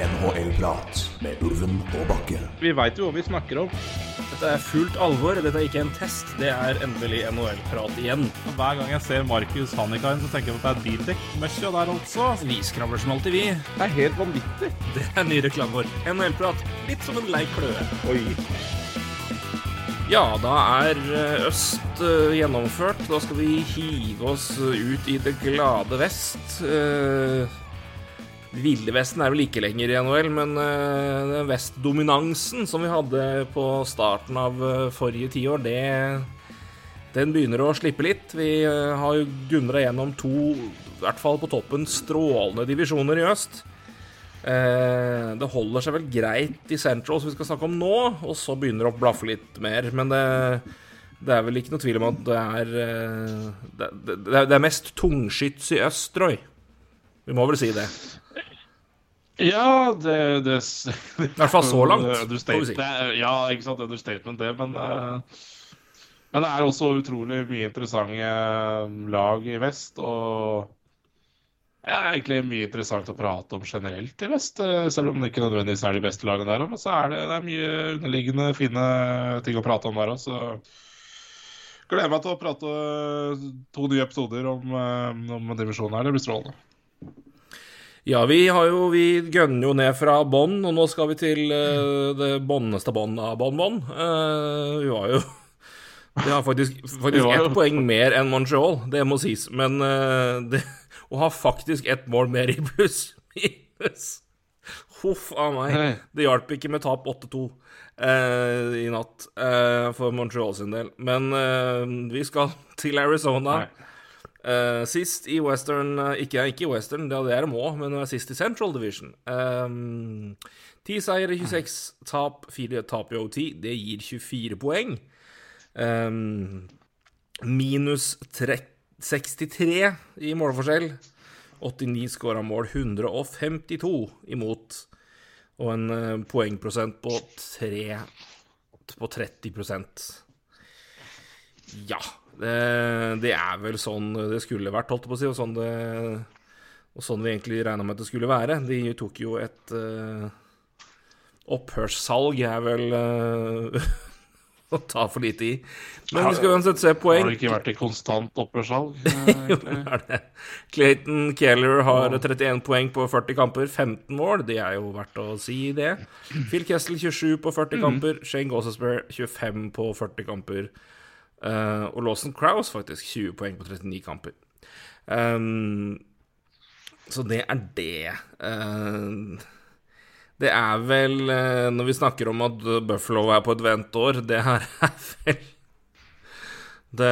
NHL-prat med Ulven og Bakke. Vi veit jo hva vi snakker om. Dette er fullt alvor. Dette er ikke en test. Det er endelig NHL-prat igjen. Og Hver gang jeg ser Markus Hannikainen, så tenker jeg på at det er bildekk-møkkja der altså. Vi skravler som alltid, vi. Det er helt vanvittig. Det er ny reklame vår. NHL-prat. Litt som en lei kløe. Oi. Ja, da er eh, øst eh, gjennomført. Da skal vi hive oss ut i det glade vest. Ville Vesten er vel ikke lenger i NHL, men uh, den vestdominansen som vi hadde på starten av uh, forrige tiår, det den begynner å slippe litt. Vi uh, har jo dundra gjennom to, i hvert fall på toppen, strålende divisjoner i øst. Eh, det holder seg vel greit i Central, som vi skal snakke om nå, og så begynner det å blaffe litt mer. Men det, det er vel ikke noe tvil om at det er eh, Det, det, det er mest tungskyts i øst, Roy. Vi må vel si det. Ja, det, det I hvert fall så langt, Understatement. si. Er- Ja, ikke sant. Understatement, det. Men, uh, men det er også utrolig mye interessante lag i vest. Og ja, egentlig mye interessant å prate om generelt i vest. eh, Selv om det ikke nødvendigvis er de beste lagene der. Men så er det, det er mye underliggende fine ting å prate om der òg. Så gleder meg til å prate to nye episoder om, eh, om divisjonen her. Det blir strålende. Ja, vi har jo Vi gønner jo ned fra bånn, og nå skal vi til uh, det bånneste bånn av bånn-bånn. Uh, vi var jo Vi har faktisk, faktisk jo- ett poeng mer enn Montreal, det må sies. Men uh, det, å ha faktisk ett mål mer i pluss minus Huff a meg. Hei. Det hjalp ikke med tap 8-2 eh, i natt eh, for Montreal sin del. Men eh, vi skal til Arizona. Nei. Eh, sist i Western eh, ikke, ikke i Western, det er det må, men eh, sist i Central Division. Um, 10 seire, 26 tap, 4 tap i OT. Det gir 24 poeng. Um, minus tre- 63 i målforskjell. 89 skåra mål, 152 imot. Og en uh, poengprosent på, 3, på 30% Ja. Det, det er vel sånn det skulle vært, holdt jeg på å si, og sånn, det, og sånn vi egentlig regna med at det skulle være. De tok jo et uh, Opphørssalg er vel uh, å ta for lite i. Men vi skal uansett se poeng. Har det ikke vært i konstant oppgjørssalg? eh, Jo, det er det. Clayton Keller har 31 poeng på 40 kamper, 15 mål. Det er jo verdt å si det. Phil Kessel 27 på 40 kamper. Shane Gossesbear 25 på 40 kamper. Eh, og Lawson Crowes faktisk 20 poeng på 39 kamper. Um, så det er det. Eh, det er vel eh, Når vi snakker om at Buffalo er på et ventår, det her er vel det,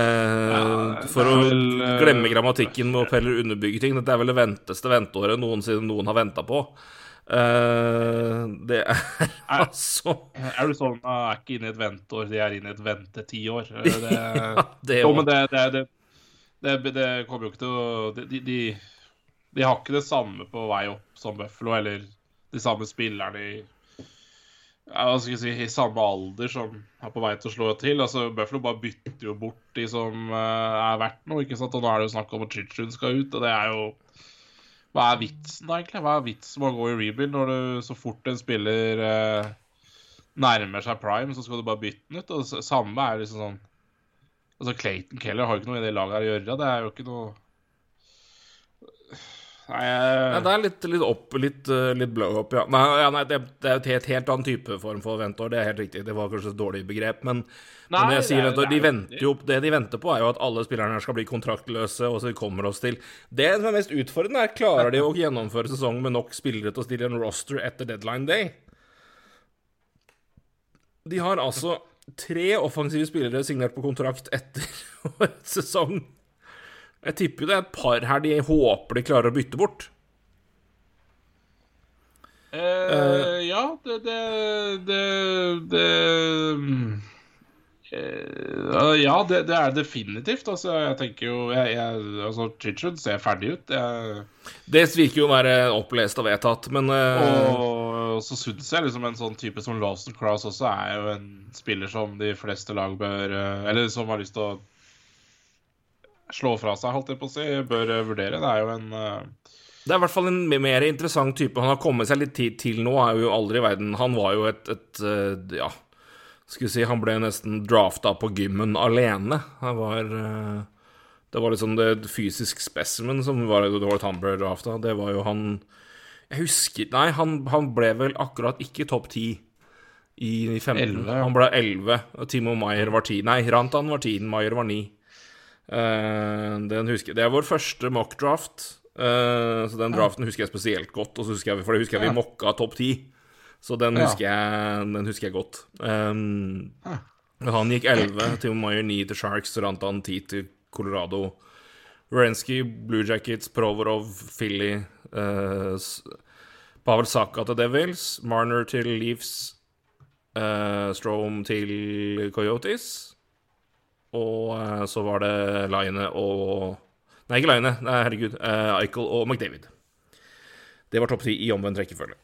For det å vel, eh, glemme grammatikken med å underbygge ting. Dette er vel det venteste venteåret noensinne noen har venta på. Eh, det er altså Arizona er ikke inne i et venteår, de er inne i et ventetiår. Det, Ja, det jo, det, det, det, det, det kommer jo ikke til å de, de, de, de har ikke det samme på vei opp som Buffalo, eller de samme spillerne i hva skal jeg si, i samme alder som er på vei til å slå til. Altså, Buffalo bare bytter jo bort de som uh, er verdt noe. ikke sant? Og nå er det jo snakk om at Chichun skal ut, og det er jo Hva er vitsen, da, egentlig? Hva er vitsen med å gå i rebuild når du så fort en spiller eh, nærmer seg prime, så skal du bare bytte den ut? Og det samme er liksom sånn Altså, Clayton Keller har jo ikke noe i det laget her å gjøre. Det er jo ikke noe Nei, jeg... Det er litt, litt opp, litt, eh, litt blow-up, ja. Nei, ja, nei det, det er jo et helt, helt annen type form for ventår, det er helt riktig. Det var kanskje et dårlig begrep, men, Nei, men når jeg sier det er- ventår, det de er jo- venter jo, det de venter på, er jo at alle spillerne her skal bli kontraktløse, og så kommer oss til Det som er mest utfordrende, er klarer de å gjennomføre sesongen med nok spillere til å stille en roster etter deadline day? De har altså tre offensive spillere signert på kontrakt etter årets sesong. Jeg tipper jo det er et par her de håper de klarer å bytte bort. Eh, ja, det Det, det, det eh, Ja, det, det er definitivt. Altså, jeg tenker jo jeg, jeg, altså, Chichud ser ferdig ut. Jeg, Det virker jo å være opplest og vedtatt, men eh, og så syns jeg liksom en sånn type som Lawson Cross også er jo en spiller som de fleste lag bør eh, Eller som har lyst til å slå fra seg, holdt jeg på å si, bør eh, vurdere. Det er jo en uh... Det er i hvert fall en mer interessant type. Han har kommet seg litt tid til nå, er jo aldri i verden Han var jo et, et uh, Ja, skal vi si Han ble nesten drafta på gymmen alene. Han var uh, Det var liksom det fysisk specimen som var, det var ble drafta. Det var jo han Jeg husker Nei, han, han ble vel akkurat ikke topp ti i 15. 11, ja. Han ble 11, og Timo Maier var 10. Nei, Rantan var 10, Maier var 9. Eh, den husker. Det er vår første mock-draft, eh, så den draften husker jeg spesielt godt. Så husker jeg, for det husker jeg vi mokka topp 10, så den husker jeg, den husker jeg godt. Um, Han gikk 11, til Mayer 9 til Sharks, Rantan 10 til Colorado. Wrensky, Blue Jackets, Provorov, Philly, eh, Pavel Saka til Devils, Marner til Leaves, uh, Strom til Coyotes. Og eh, så var det Line og Nei, ikke Line, nei, herregud. Uh, Eichel og McDavid. Det var topp ti i omvendt rekkefølge.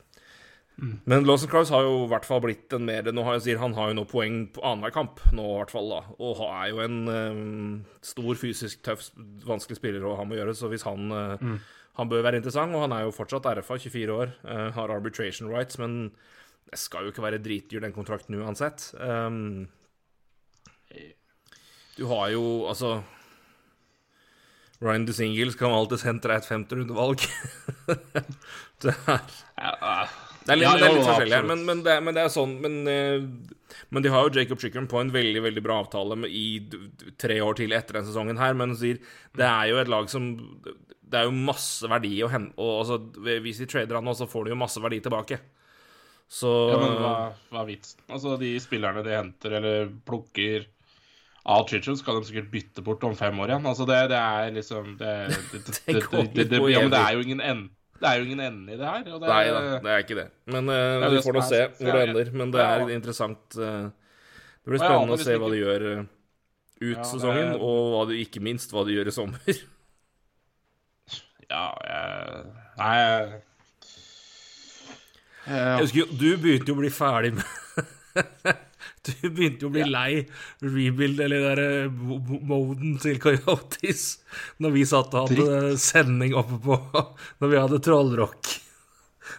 Men Lawson Crowes har jo i hvert fall blitt en mer nå har jeg sier, Han har jo nå poeng på annenhver kamp, nå i hvert fall, da. Og er jo en um, stor, fysisk tøff, vanskelig spiller å ha med å gjøre, så hvis han mm. Han bør være interessant, og han er jo fortsatt RFA, 24 år, eh, har arbitration rights, men det skal jo ikke være dritdyr, den kontrakten uansett. Um, du har jo altså Ryan DeSingles kan alltid sentre et femterundevalg. det er det er litt, Ja, det er litt forskjellig her, men, men, det, men det er sånn men, eh, men de har jo Jacob Chicken på en veldig veldig bra avtale med, i tre år til etter denne sesongen her, men sier det er jo et lag som Det er jo masse verdi å hente Og altså, hvis de trader han nå, så får de jo masse verdi tilbake. Så Ja, men hva, hva er vitsen? Altså, de spillerne de henter eller plukker av Chitchell, skal de sikkert bytte bort om fem år igjen. Altså, det, det er liksom Det, er jo ingen ende. Det er jo ingen ende i det her. Og det, Nei da, det er ikke det. Men uh, Det er vi får nå se er- hvor det ender. Men det er interessant Uh, Det blir spennende å se hva de gjør uh, ut Ja, sesongen, er- og hva de, ikke minst hva de gjør i sommer. Ja, jeg Nei jeg, Jeg husker jo, du begynte jo å bli ferdig med Du begynte jo å bli lei rebuild, eller der mo- mo- moden til Coyotes, når vi satt og hadde sending oppe på Når vi hadde Trollrock.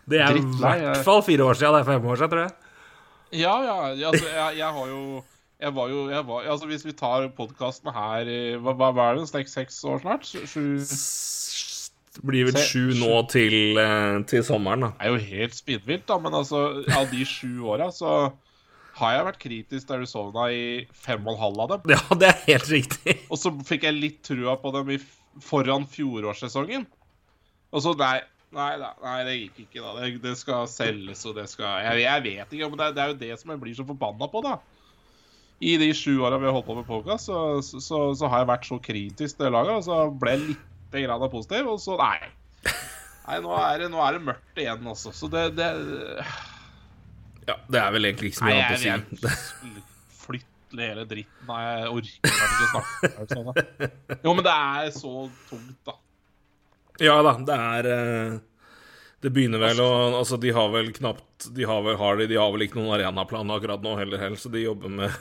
Det er i hvert fall fire år siden. Det er fem år siden, tror jeg. Ja, ja. ja, Altså, jeg, jeg har jo jeg var jo jeg var, altså Hvis vi tar podkasten her hva, hva er det? Seks, seks år snart? Sju blir vel sju nå til, eh, til sommeren, da. Det er jo helt speedvilt, da. Men altså, av de sju åra så har jeg vært kritisk til Arizona i fem og en halv av dem. Ja, det er helt riktig. Og så fikk jeg litt trua på dem i, foran fjorårssesongen. Og så nei, nei, nei, nei, det gikk ikke, da. Det, det skal selges, og det skal Jeg, jeg vet ikke, men det, det er jo det som jeg blir så forbanna på, da. I de sju åra vi har holdt på med podkast, så, så, så, så har jeg vært så kritisk til laget, og så ble jeg litt grann positiv, og så nei. Nei, nå er det, nå er det mørkt igjen, altså. Så det, det Ja, det er vel egentlig ikke så mye annet å si. vil flytte hele dritten. Nei, jeg orker ikke ikke snakke sånn. Jo, men det er så tungt, da. Ja da, det er eh, Det begynner vel å Altså, de har vel knapt De har vel, har de, de har vel ikke noen arenaplan akkurat nå heller, heller, så de jobber med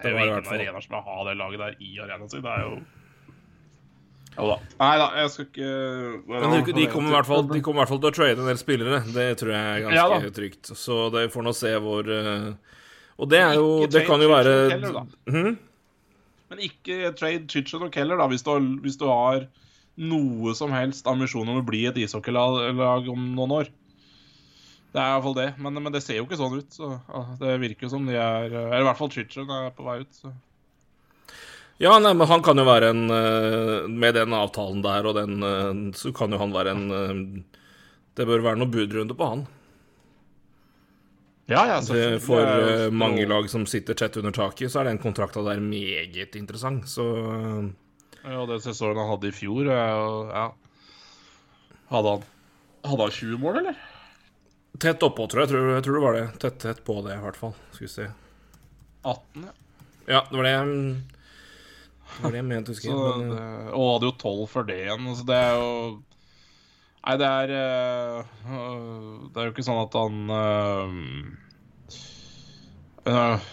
Det er var i jo hvert fall- arenaer som vil ha det laget der i arenaen sin. Det er jo Nei da, jeg skal ikke Men de, de kommer i hvert fall De kommer i hvert fall til å trade en del spillere. Det tror jeg er ganske ja, trygt. Så de får nå se hvor eh, Og det er jo Det kan jo trade være hmm? Keller, da. Men ikke trade Chichen og Keller, da, hvis du, hvis du har noe som helst ambisjon om å bli et ishockeylag om noen år. Det er iallfall det. Men, men det ser jo ikke sånn ut. Så Det virker jo som de er Eller i hvert fall Chichen er på vei ut. Så. Ja, nei, men han kan jo være en eh, Med den avtalen der og den eh, Så kan jo han være en eh, Det bør være noen budrunde på han. Ja, ja, Det, for eh, mange lag som sitter tett under taket, så er den kontrakta der meget interessant. Så Ja, den sesongen han hadde i fjor, ja Hadde han Hadde han 20 mål, eller? tett oppå, tror. Jeg tror, jeg tror det var det. Tett, tett på det, i hvert fall. Skal vi se. 18, ja. Ja, det var Det var det jeg mente å huske. Så men, det, og hadde jo 12 for det igjen. Så det er jo Nei, det er øh, Det er jo ikke sånn at han øh, øh,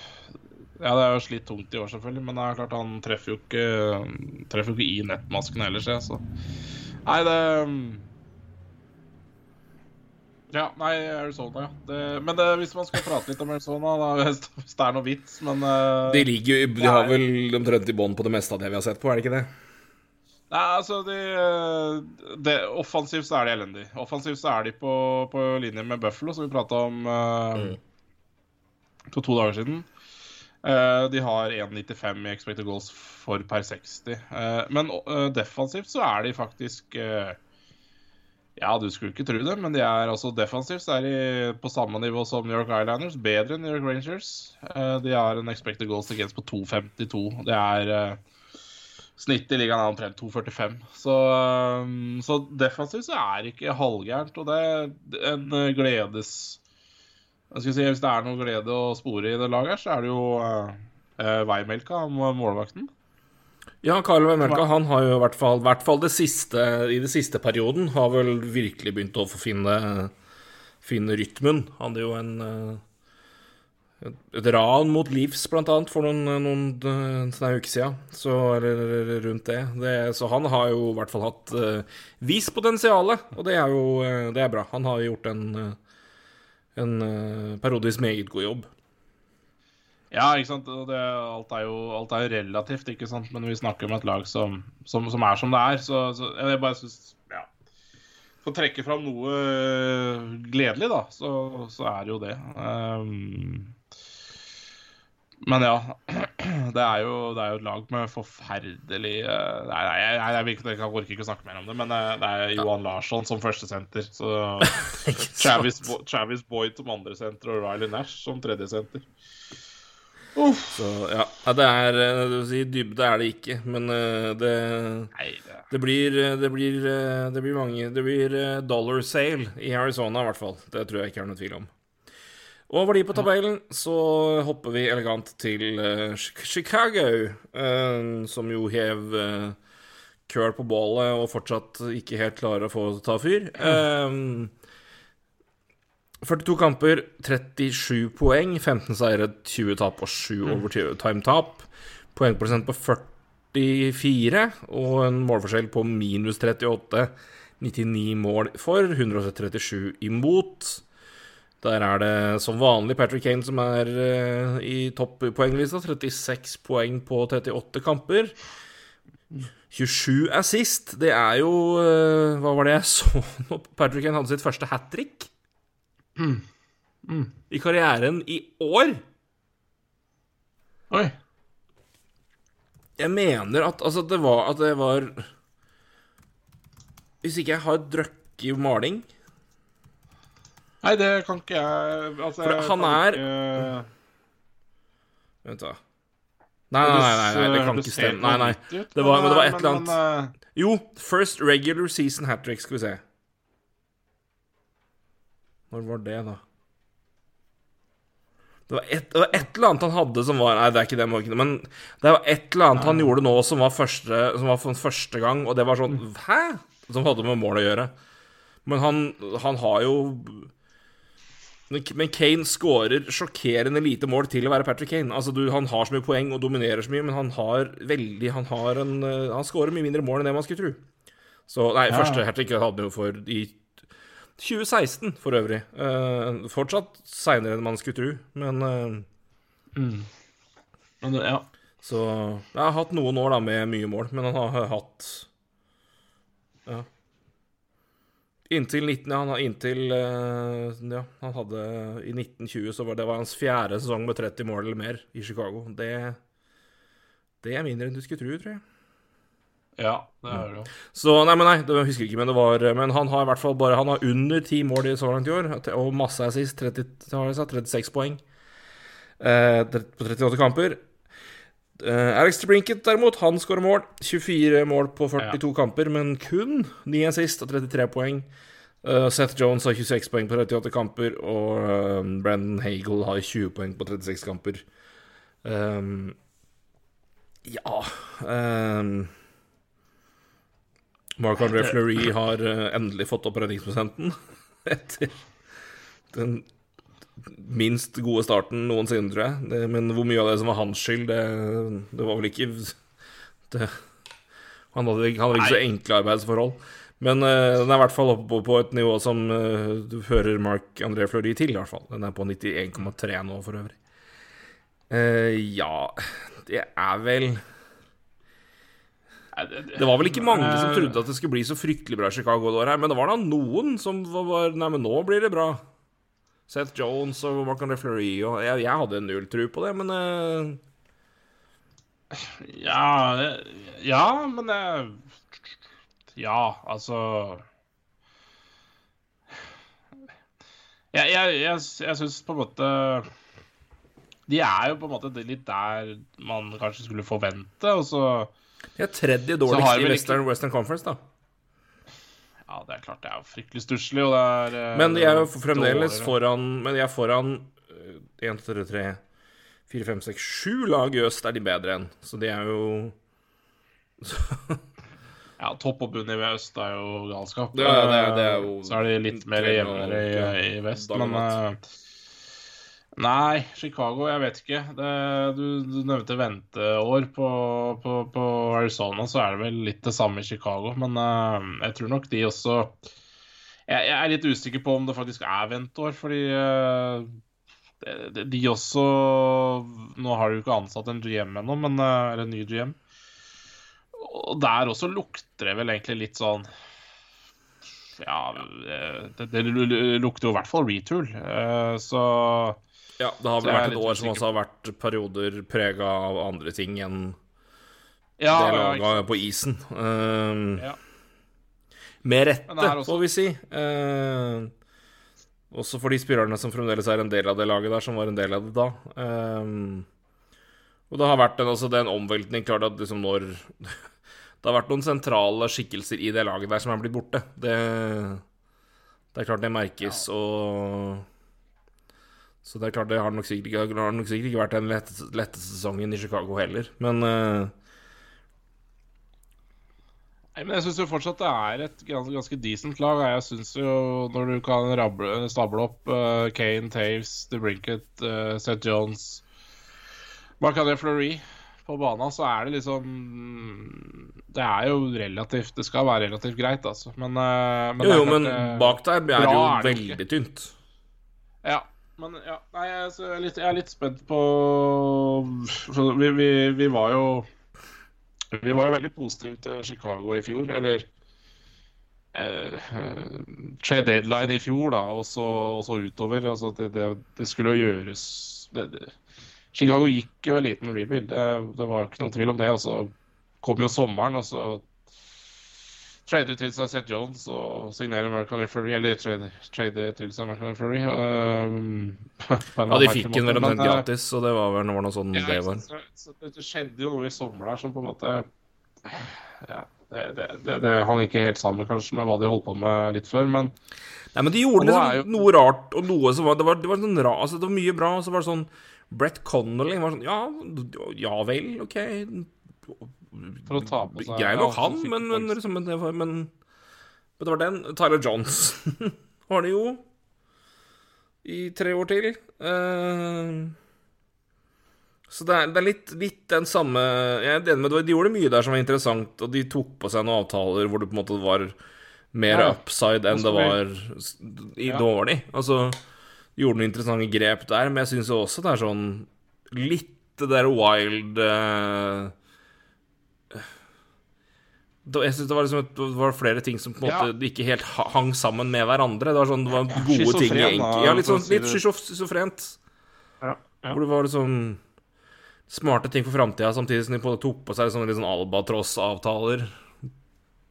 Ja, det er jo slitt tungt i år, selvfølgelig, men det er klart han treffer jo ikke Treffer jo ikke i nettmasken ellers, jeg, så Nei, det Ja, nei, Arizona, ja. Det, men det, hvis man skal prate litt om Arizona, da, hvis det er noe vits, men uh, De ligger jo De har vel omtrent i bånn på det meste av det vi har sett på, er det ikke det? Nei, altså de, de, Offensivt så er de elendige. Offensivt så er de på, på linje med Buffalo, som vi prata om uh, mm. for to dager siden. Uh, de har 1,95 i expected goals for per 60. Uh, men defensivt så er de faktisk ja, du skulle ikke tro det, men de er altså defensivt så er de på samme nivå som New York Islanders. Bedre enn New York Rangers. Uh, de har en expected goals against på 2,52. Det er uh, Snittet i ligaen er omtrent 2,45. Så, um, så, defensivt så er ikke halvgærent. Og det er en gledes jeg skal si, Hvis det er noe glede å spore i det laget, her, så er det jo uh, veimelka om målvakten. Ja, Karl Vemelka han har jo i hvert fall, hvert fall det siste, i det siste perioden har vel virkelig begynt å få finne, finne rytmen. Han hadde jo en et ran mot livs, blant annet, for noen, noen, noen uker siden. Så, eller rundt det. det. Så han har jo i hvert fall hatt uh, vist potensialet, og det er jo det er bra. Han har gjort en, en uh, periodevis meget god jobb. Ja, ikke sant. Det, alt, er jo, alt, er jo, relativt, ikke sant. Men vi snakker om et lag som, som, som er som det er. Så, så jeg bare syns ja. For å trekke fram noe øh, gledelig, da, så, så er det jo det. Um, men ja. Det er, jo, det er jo et lag med forferdelig uh, Nei, nei jeg, jeg, jeg, jeg, orker ikke å snakke mer om det, men det, det er Johan Larsson som førstesenter. Så Travis, Travis Boyd som andresenter og Riley Nash som tredjesenter. Så ja, det er eh, si, Dybde er det ikke, men eh, det, det, blir, eh, det, blir, det blir mange Det blir dollar sale i Arizona, i hvert fall. Det tror jeg ikke er noe tvil om. Over de på tabellen så hopper vi elegant til Chicago, som jo hev køl på bålet og fortsatt ikke helt klarer å få ta fyr. Um, 42 kamper, 37 poeng, 15 seire, 20 tap og 7 mm. overtime-tap. Poengprosent på 44 og en målforskjell på minus 38. 99 mål for, 137 imot. Der er det som vanlig Patrick Kane som er uh, i toppoenglista. 36 poeng på 38 kamper. 27 assist. Det er jo uh, Hva var det jeg så nå? Patrick Kane hadde sitt første hat trick. Mm. Mm. i karrieren i år. Oi. Jeg mener at altså det var at det var Hvis ikke jeg har drukket maling Nei, det kan ikke jeg Altså, For han er ikke... Vent, da. Nei, nei, nei, nei, nei, det kan ikke stemme. Nei, nei. Det var, men det var et eller annet eh, Jo, first regular season hat trick, skal vi se. Når var det, da? Det var, et, det var, et, eller annet han hadde som var Nei, det er ikke det, men det var et eller annet han gjorde nå som var første, som var for første gang, og det var sånn Hæ? Som hadde med mål å gjøre. Men han, han har jo Men Kane scorer sjokkerende lite mål til å være Patrick Kane. Altså, du, Han har så mye poeng og dominerer så mye, men han har veldig Han, har en, han scorer mye mindre mål enn det man skulle tro. Så nei, ja. første hat trick hadde han jo for i 2016 for øvrig. Uh, fortsatt seinere enn man skulle tro, men uh, mm. Men ja. Så jeg har hatt noen år da med mye mål, men han har hatt Ja. Inntil 19, ja, han inntil uh, Ja, han hadde I 1920 så var det var hans fjerde sesong med 30 mål eller mer i Chicago. Det, det er mindre enn du skulle tro, tror jeg. Ja, det er det. jo. Så nei, men nei, det husker ikke, men det var Men han har i hvert fall bare Han har under ti mål i så langt i år, og masse assist. 30, 36 poeng eh, på 38 kamper. Eh, Alex Trinket, derimot, han skårer mål. 24 mål på 42 ja. kamper, men kun 9 assist og 33 poeng. Uh, Seth Jones har 26 poeng på 38 kamper, og uh, Brandon Hagel har 20 poeng på 36 kamper. Um, ja um, Marc-André Fleury har uh, endelig fått opp redningsprosenten etter den minst gode starten noensinne, tror jeg. Det, men hvor mye av det som var hans skyld, det, det var vel ikke det, Han hadde, han hadde ikke så enkle arbeidsforhold. Men uh, den er i hvert fall oppe på, på et nivå som uh, du hører Mark André Fleury til, i hvert fall. Den er på 91,3 nå, for øvrig. Uh, ja Det er vel Det var vel ikke mange som trodde at det skulle bli så fryktelig bra Chicago det året her, men det var da noen som var Nei, men nå blir det bra. Seth Jones og Marcon Refleury Fleury og jeg, jeg hadde null tro på det, men Ja Ja, men Ja, altså. Jeg, jeg, jeg, jeg syns på en måte De er jo på en måte litt der man kanskje skulle forvente, og så De er tredje dårligst i Western, ikke... Western Conference, da. Ja, det er klart det er jo fryktelig stusslig, og det er eh, Men de er jo fremdeles foran Men de er foran 1, 2, 3, 4, 5, 6, 7 lag i øst er de bedre enn. Så de er jo Ja, topp og bunn i øst er jo galskap. Ja, det er, det er jo Så er de litt mer jevnere i, i, vest, men Nei, Chicago, jeg vet ikke. Det, du, du, nevnte venteår på, på, på, Arizona, så er det vel litt det samme i Chicago. Men uh, jeg tror nok de også jeg, jeg, er litt usikker på om det faktisk er venteår, fordi uh, de, de, også Nå har de jo ikke ansatt en GM ennå, men uh, Eller en ny GM. Og der også lukter det vel egentlig litt sånn Ja, det, det lukter jo i hvert fall retool. Så ja, det har vel vært et år som også har vært perioder prega av andre ting enn ja, det laga på isen. Uh, ja. Med rette, får vi si. Uh, også for de spillerne som fremdeles er en del av det laget der, som var en del av det da. Um, og det har vært en, altså, en omveltning. Klart at liksom når Det har vært noen sentrale skikkelser i det laget der som er blitt borte. Det, det er klart det merkes, ja. og så det er klart, det har nok sikkert ikke, har nok sikkert ikke vært den letteste, letteste, sesongen i Chicago heller, men uh... Nei, men jeg syns jo fortsatt det er et ganske, ganske decent lag. Jeg syns jo når du kan rable, stable opp uh, Kane, Taves, DeBrinket, uh, Seth Jones Marcadé Fleury på banen, så er det liksom Det er jo relativt Det skal være relativt greit, altså. Men, men Jo, jo, men bak der er det jo veldig tynt. Ja, men ja, nei, jeg, er litt, jeg, er litt, spent på vi, vi, vi, var jo Vi var jo veldig positive til Chicago i fjor, eller eh, Trade deadline i fjor, da, og så, og så utover. Altså, det, det, det, skulle jo gjøres det, Chicago gikk jo en liten rebuild, det var ikke noen tvil om det. Og så kom jo sommeren, og så trade til seg Seth Jones og signere American Referee, eller trade, trade til seg American Referee. Um, ja, de fikk den vel omtrent eh, gratis, så det var vel noe sånn ja, det var. Så, så, det skjedde jo noe i sommer der som på en måte Ja, det, det, det, det hang ikke helt sammen kanskje med hva de holdt på med litt før, men Nei, men de gjorde liksom jo... noe rart, og noe som var Det var, det var sånn ra, altså, det var mye bra, og så var det sånn Brett Connolly var sånn Ja, ja vel, OK for å ta på seg Grei nok han, men, men, liksom, men, det var, men, det var den. Tyler Johns var det jo i tre år til. Uh, så det er, det er litt, litt, den samme Jeg er enig med De gjorde mye der som var interessant, og de tok på seg noen avtaler hvor det på en måte var mer ja, upside enn det var i ja. dårlig. Altså, de gjorde noen interessante grep der, men jeg syns også det er sånn litt det der wild uh, jeg synes det var, liksom, det var flere ting som på en måte ja. ikke helt hang sammen med hverandre. Det var sånn, det var gode ting i enkel... Ja, litt sånn litt schizofrent. Ja, ja. Hvor det var liksom smarte ting for framtida, samtidig som de på tok på seg sånne, sånn albatross-avtaler.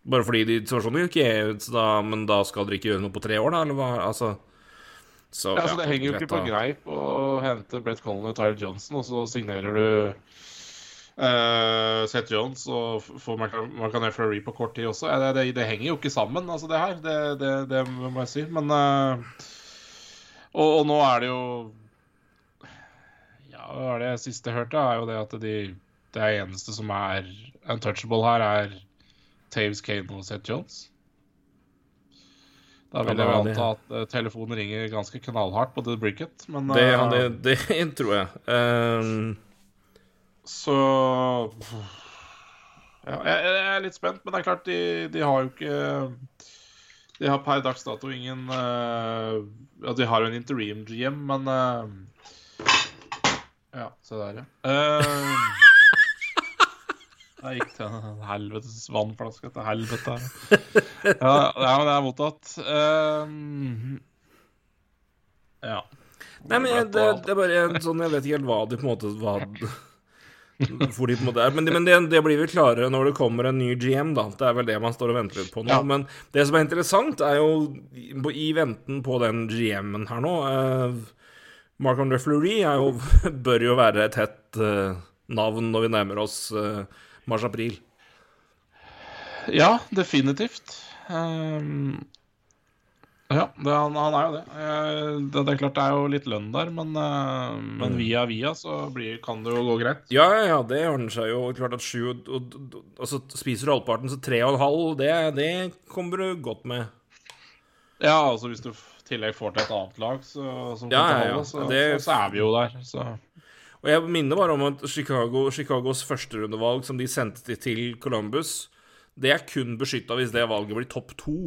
Bare fordi de så sånn OK, da, men da skal dere ikke gjøre noe på tre år, da? Eller hva? Altså så, ja, så det henger jo ikke på greip å hente Brett Collin og Tyler Johnson, og så signerer du Uh, Seth Jones og få Marcanet Fleury på kort tid også. Det, det, det, henger jo ikke sammen, altså, det her. Det, det må jeg si. Men uh, og, og, nå er det jo Ja, hva er det siste jeg hørte, er jo det at de, det eneste som er untouchable her, er Taves Kane og Seth Jones. Da vil jeg anta at uh, telefonen ringer ganske knallhardt på The Bricket, men det, det, det, tror jeg. Um... Så ja jeg, jeg, er litt spent, men det er klart, de, de har jo ikke De har per dags dato ingen uh, Ja, de har jo en interim GM, men uh, Ja, se der, ja. Uh, jeg gikk til en helvetes vannflaske til helvete. Ja, ja, men det er mottatt. Uh, ja. Nei, men det, det, er bare en sånn Jeg vet ikke helt hva de på en måte hva, hvor de på en måte er. Men, men det, det, blir vel klarere når det kommer en ny GM, da. Det er vel det man står og venter litt på nå. Ja. Men det som er interessant, er jo i venten på den GM-en her nå eh, Mark André Fleury jo, bør jo være et hett eh, navn når vi nærmer oss eh, mars-april. Ja, definitivt. Um, ja, det, han, han, er jo det. Eh, det. det. er klart det er jo litt lønn der, men, uh, men mm. via via så blir, kan det jo gå greit. Ja, ja, det ordner seg jo. Klart at sju og, og, altså, Spiser du halvparten, så tre og en halv, det, det kommer du godt med. Ja, altså hvis du i tillegg får til et annet lag så, som ja, kan ja. så, det... så, så, er vi jo der. Så. Og jeg minner bare om at Chicago, Chicagos førsterundevalg som de sendte til Columbus, det er kun beskytta hvis det valget blir topp to.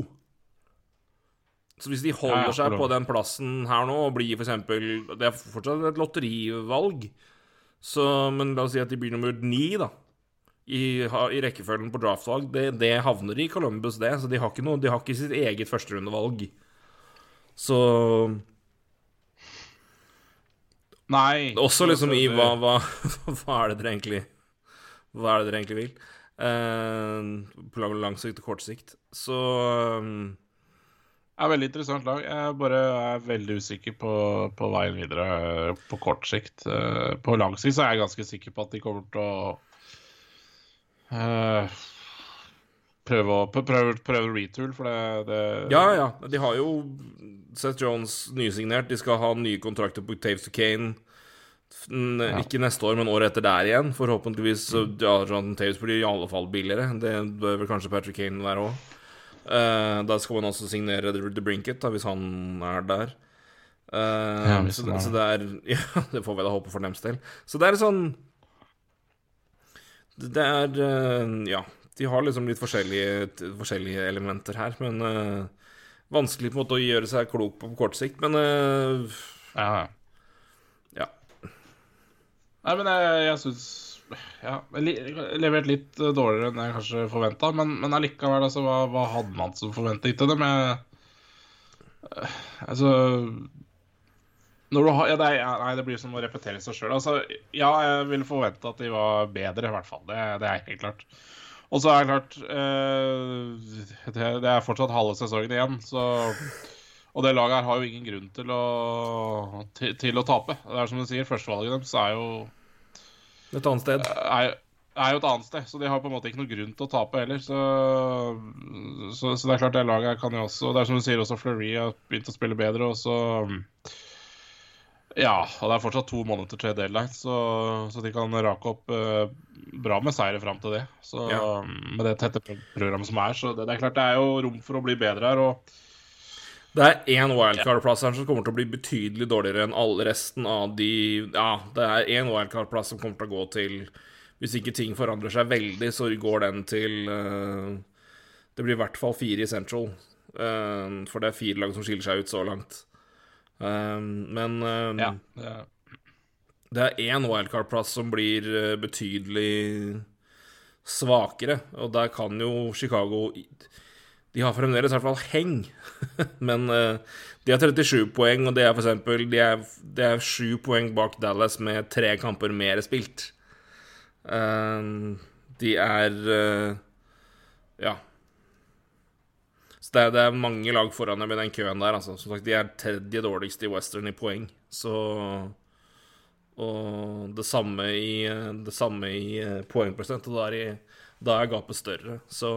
Så hvis de holder seg på den plassen her nå og blir f.eks. Det er fortsatt et lotterivalg, så, men la oss si at de blir nummer ni, da. I, i rekkefølgen på draftvalg. Det, det, havner i Columbus, det. Så de har ikke, noe, de har ikke sitt eget førsterundevalg. Så Nei. Også liksom i hva, hva, hva, er det dere egentlig Hva er det dere egentlig vil? Uh, på lang sikt og kort sikt. Så um, er et veldig interessant lag. Jeg bare er veldig usikker på, på veien videre på kort sikt. Eh, på lang sikt så er jeg ganske sikker på at de kommer til å uh, prøve å prøve, prøve retool, for det, det, Ja, ja. De har jo Seth Jones nysignert. De skal ha nye kontrakter på Taves to Kane. Ja. Ikke neste år, men året etter der igjen. Forhåpentligvis så ja, Taves blir i alle fall billigere. Det bør vel kanskje Patrick Kane være òg. Uh, da skal man også signere The Brinket, da, hvis han er der. Uh, ja, så, det, så, det er Ja, det får vi da håpe for dems del. Så det er sånn Det er uh, Ja, de har liksom litt forskjellige, forskjellige elementer her, men vanskelig på en måte å gjøre seg klok på på kort sikt, men ja. ja. Nei, men jeg, jeg syns ja, levert litt eh, dårligere enn jeg kanskje forventa. Men, men allikevel, altså, hva, hva, hadde man som forventet til dem? Jeg, uh, altså når du har, ja, det, er, nei, det blir som å repetere seg sjøl. Altså, ja, jeg ville forvente at de var bedre, i hvert fall. Det, det er helt klart. Og så er det klart eh, det, det, er fortsatt halve sesongen igjen, så Og det laget her har jo ingen grunn til å, til, til å tape. Det er som du sier, førstevalget deres er jo et annet sted? Er, er, jo et annet sted, så de har på en måte ikke noe grunn til å tape heller. Så, så, så det er klart det laget her kan jo også Det er som du sier, også Fleury har begynt å spille bedre. Og så Ja, og det er fortsatt to måneder til trade deadline, så, så, de kan rake opp eh, bra med seire fram til det. Så ja. Med det tette programmet som er, så det, det, er klart det er jo rom for å bli bedre her. og det er én wildcard-plass her som kommer til å bli betydelig dårligere enn alle resten av de Ja, det er én wildcard-plass som kommer til å gå til Hvis ikke ting forandrer seg veldig, så går den til uh, Det blir i hvert fall fire i Central. Uh, for det er fire lag som skiller seg ut så langt. Uh, men ja, ja. det er én wildcard-plass som blir betydelig svakere, og der kan jo Chicago de har fremdeles i hvert fall heng, men uh, de har 37 poeng, og det er eksempel De er, er 7 poeng bak Dallas med tre kamper mer spilt. Uh, de er uh, Ja. Så det er, det er, mange lag foran dem i den køen der, altså. Som sagt, de er tredje dårligste i Western i poeng, så Og det samme i, det samme i poengprosent, og da er, da er gapet større, så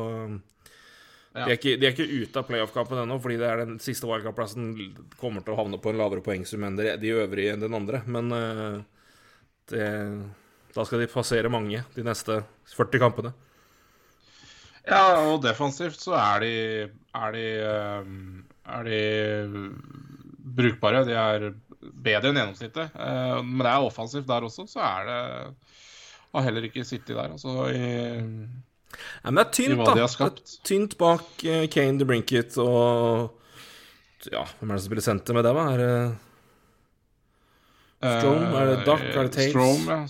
ja. De, er ikke, de, er ikke, ute av playoff-kampen ennå, fordi det er den siste wildcard-plassen kommer til å havne på en lavere poengsum enn de øvrige enn den andre. Men uh, det, da skal de passere mange de neste 40 kampene. Ja, og defensivt så er de Er de, eh, er de brukbare. De er bedre enn gjennomsnittet. Eh, men det er offensivt der også, så er det Har heller ikke sittet der. Altså i Nei, men det er tynt, da. Det er tynt bak eh, Kane, The Brinket og Ja, hvem er det som spiller senter med dem? Er det Strom? Er det Duck? Er det Taves? Eh, Strom, ja.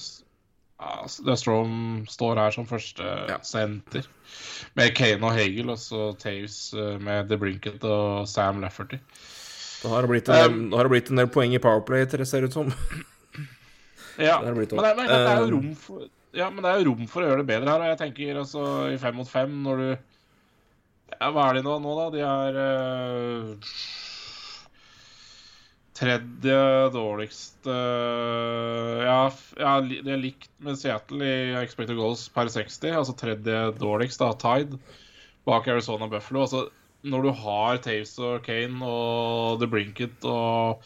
ja. Det er Strom står her som første Ja. senter. Med Kane og Hagel, og så Taves eh, med The Brinket og Sam Lafferty. Da har det blitt en Um, del, har det blitt en del poeng i Powerplay, til det ser ut som. Ja, Det men det, men det er jo Um, rom for Ja, men det er jo rom for å gjøre det bedre her. Og jeg tenker altså i fem mot fem, når du Ja, hva er de nå, nå da? De er uh, tredje dårligste ja, ja, de er likt med Seattle i expected goals per 60. Altså tredje dårligst, av Tide bak Arizona Buffalo. Altså, når du har Taves og Kane og The Brinket og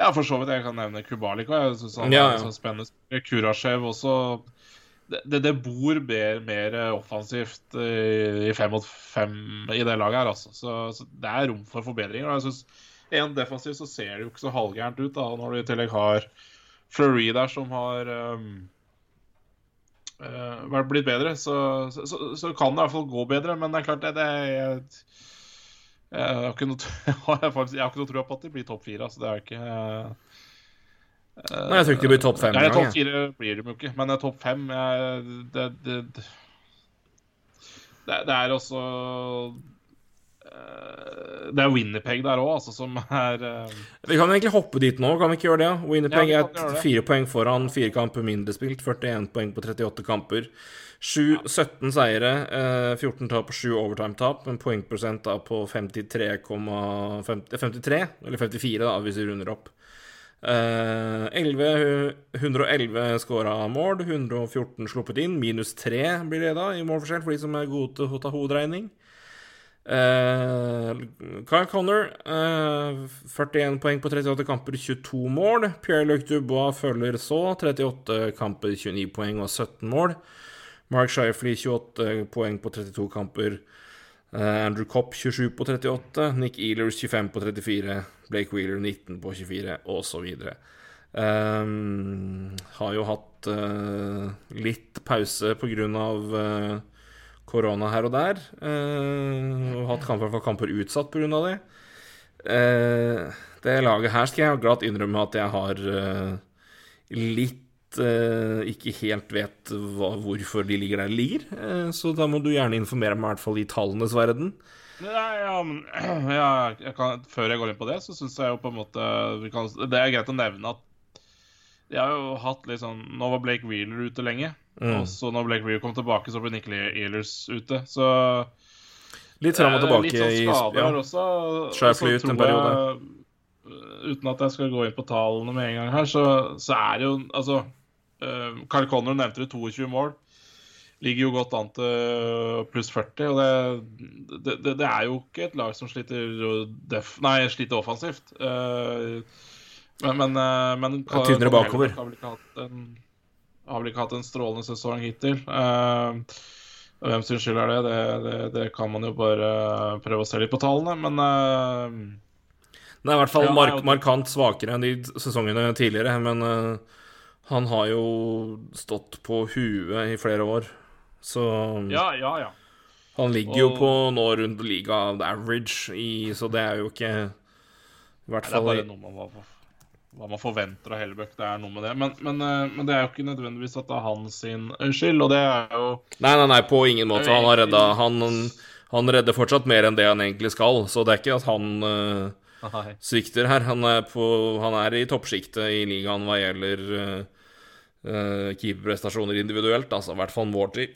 Ja, for så vidt. Jeg kan nevne Kubalik òg. Jeg syns han Ja, er så spennende. Kurasjev også. Det, det, bor mer, mer offensivt i, i fem mot fem i det laget her, altså. Så, så det er rom for forbedringer. Og jeg synes en defensiv så ser det jo ikke så halvgærent ut, da, når du i tillegg har Fleury der som har um, uh, blitt bedre. Så, så, så, kan det i hvert fall gå bedre, men det er klart det, det jeg, jeg, noe, jeg, har faktisk, jeg har ikke noe tro på at de blir topp fire. Altså, det er ikke eh, Nei, jeg tror ikke det blir topp fem Nei, topp fire blir de jo ikke, men det topp fem det, det, det, det, det er også eh, Det er Winnerpeg der òg, altså, som er eh, Vi kan egentlig hoppe dit nå, kan vi ikke gjøre det? Winnerpeg Ja, er det. fire poeng foran, fire kamper mindre spilt, 41 poeng på 38 kamper. 7, 17 seire, eh, 14 tap og 7 overtime-tap, en poengprosent da på 53,50 53, eller 54 da, hvis vi runder opp. Eh, 11, 111 skåra mål, 114 sluppet inn, minus 3 blir det da i målforskjell for de som er gode til å ta hoderegning. Uh, Kyle Connor, uh, 41 poeng på 38 kamper, 22 mål. Pierre-Luc Dubois følger så, 38 kamper, 29 poeng og 17 mål. Mark Shifley, 28 poeng på 32 kamper. Eh, Andrew Copp, 27 på 38. Nick Ealers, 25 på 34. Blake Wheeler, 19 på 24, osv. Um, har jo hatt uh, litt pause pga. Uh, korona her og der. Uh, og hatt kamper, kamper utsatt pga. det. Uh, det laget her skal jeg glatt innrømme at jeg har uh, litt eh, Ikke helt vet hva, hvorfor de ligger der de ligger. Eh, så da må du gjerne informere meg, i hvert fall i tallenes verden. Nei, ja, men ja, jeg kan, Før jeg går inn på det, så syns jeg jo på en måte vi kan, Det er greit å nevne at de har jo hatt litt sånn Nå var Blake Wheeler ute lenge. Mm. Og så når Blake Wheeler kom tilbake, så ble Nick Ehlers ute. Så Litt fram og Eh, tilbake Litt sånn i skader ja. også. Shifley ut en periode. jeg, eh, Uten at jeg skal gå inn på tallene med en gang her, så, så er det jo Altså Carl Connor nevnte det 22 mål. Ligger jo godt an til pluss 40. Og det, det, det, er jo ikke et lag som sliter def, Nei, sliter offensivt. Eh, men men, eh, men er tynnere bakover. Har vel en, har vel ikke hatt en strålende sesong hittil. Eh, Hvem sin skyld er det? Det, det? det kan man jo bare prøve å se litt på tallene, men Det er i hvert fall Ja, mark markant svakere enn de sesongene tidligere, men han har jo stått på huet i flere år. Så ja, ja, ja. han ligger jo på nå rundt liga average, i, så det er jo ikke I hvert Det er bare noe man, var, hva man forventer av Hellebøck. Det er noe med det. Men, men, eh, men det er jo ikke nødvendigvis at det er hans sin skyld, og det er jo Nei, nei, nei, på ingen måte. Han har redda han, han redder fortsatt mer enn det han egentlig skal, så det er ikke at han uh, svikter her. Han er, på, han er i toppsjiktet i ligaen hva gjelder uh, keeperprestasjoner individuelt. Altså i hvert fall Morty.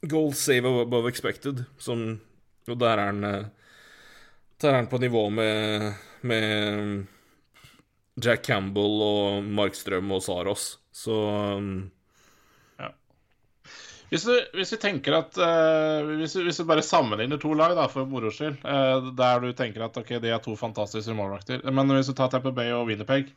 Goal save above expected, som Og der er han eh, Der er han på nivå med, med Jack Campbell og Markstrøm og Saros. Så um, Hvis du, hvis vi tenker at uh, hvis, vi, hvis vi bare sammenligner to lag, da, for moro skyld, uh, der du tenker at ok, de er to fantastiske målvakter Men hvis du tar Tamper Bay og Winnerpeg,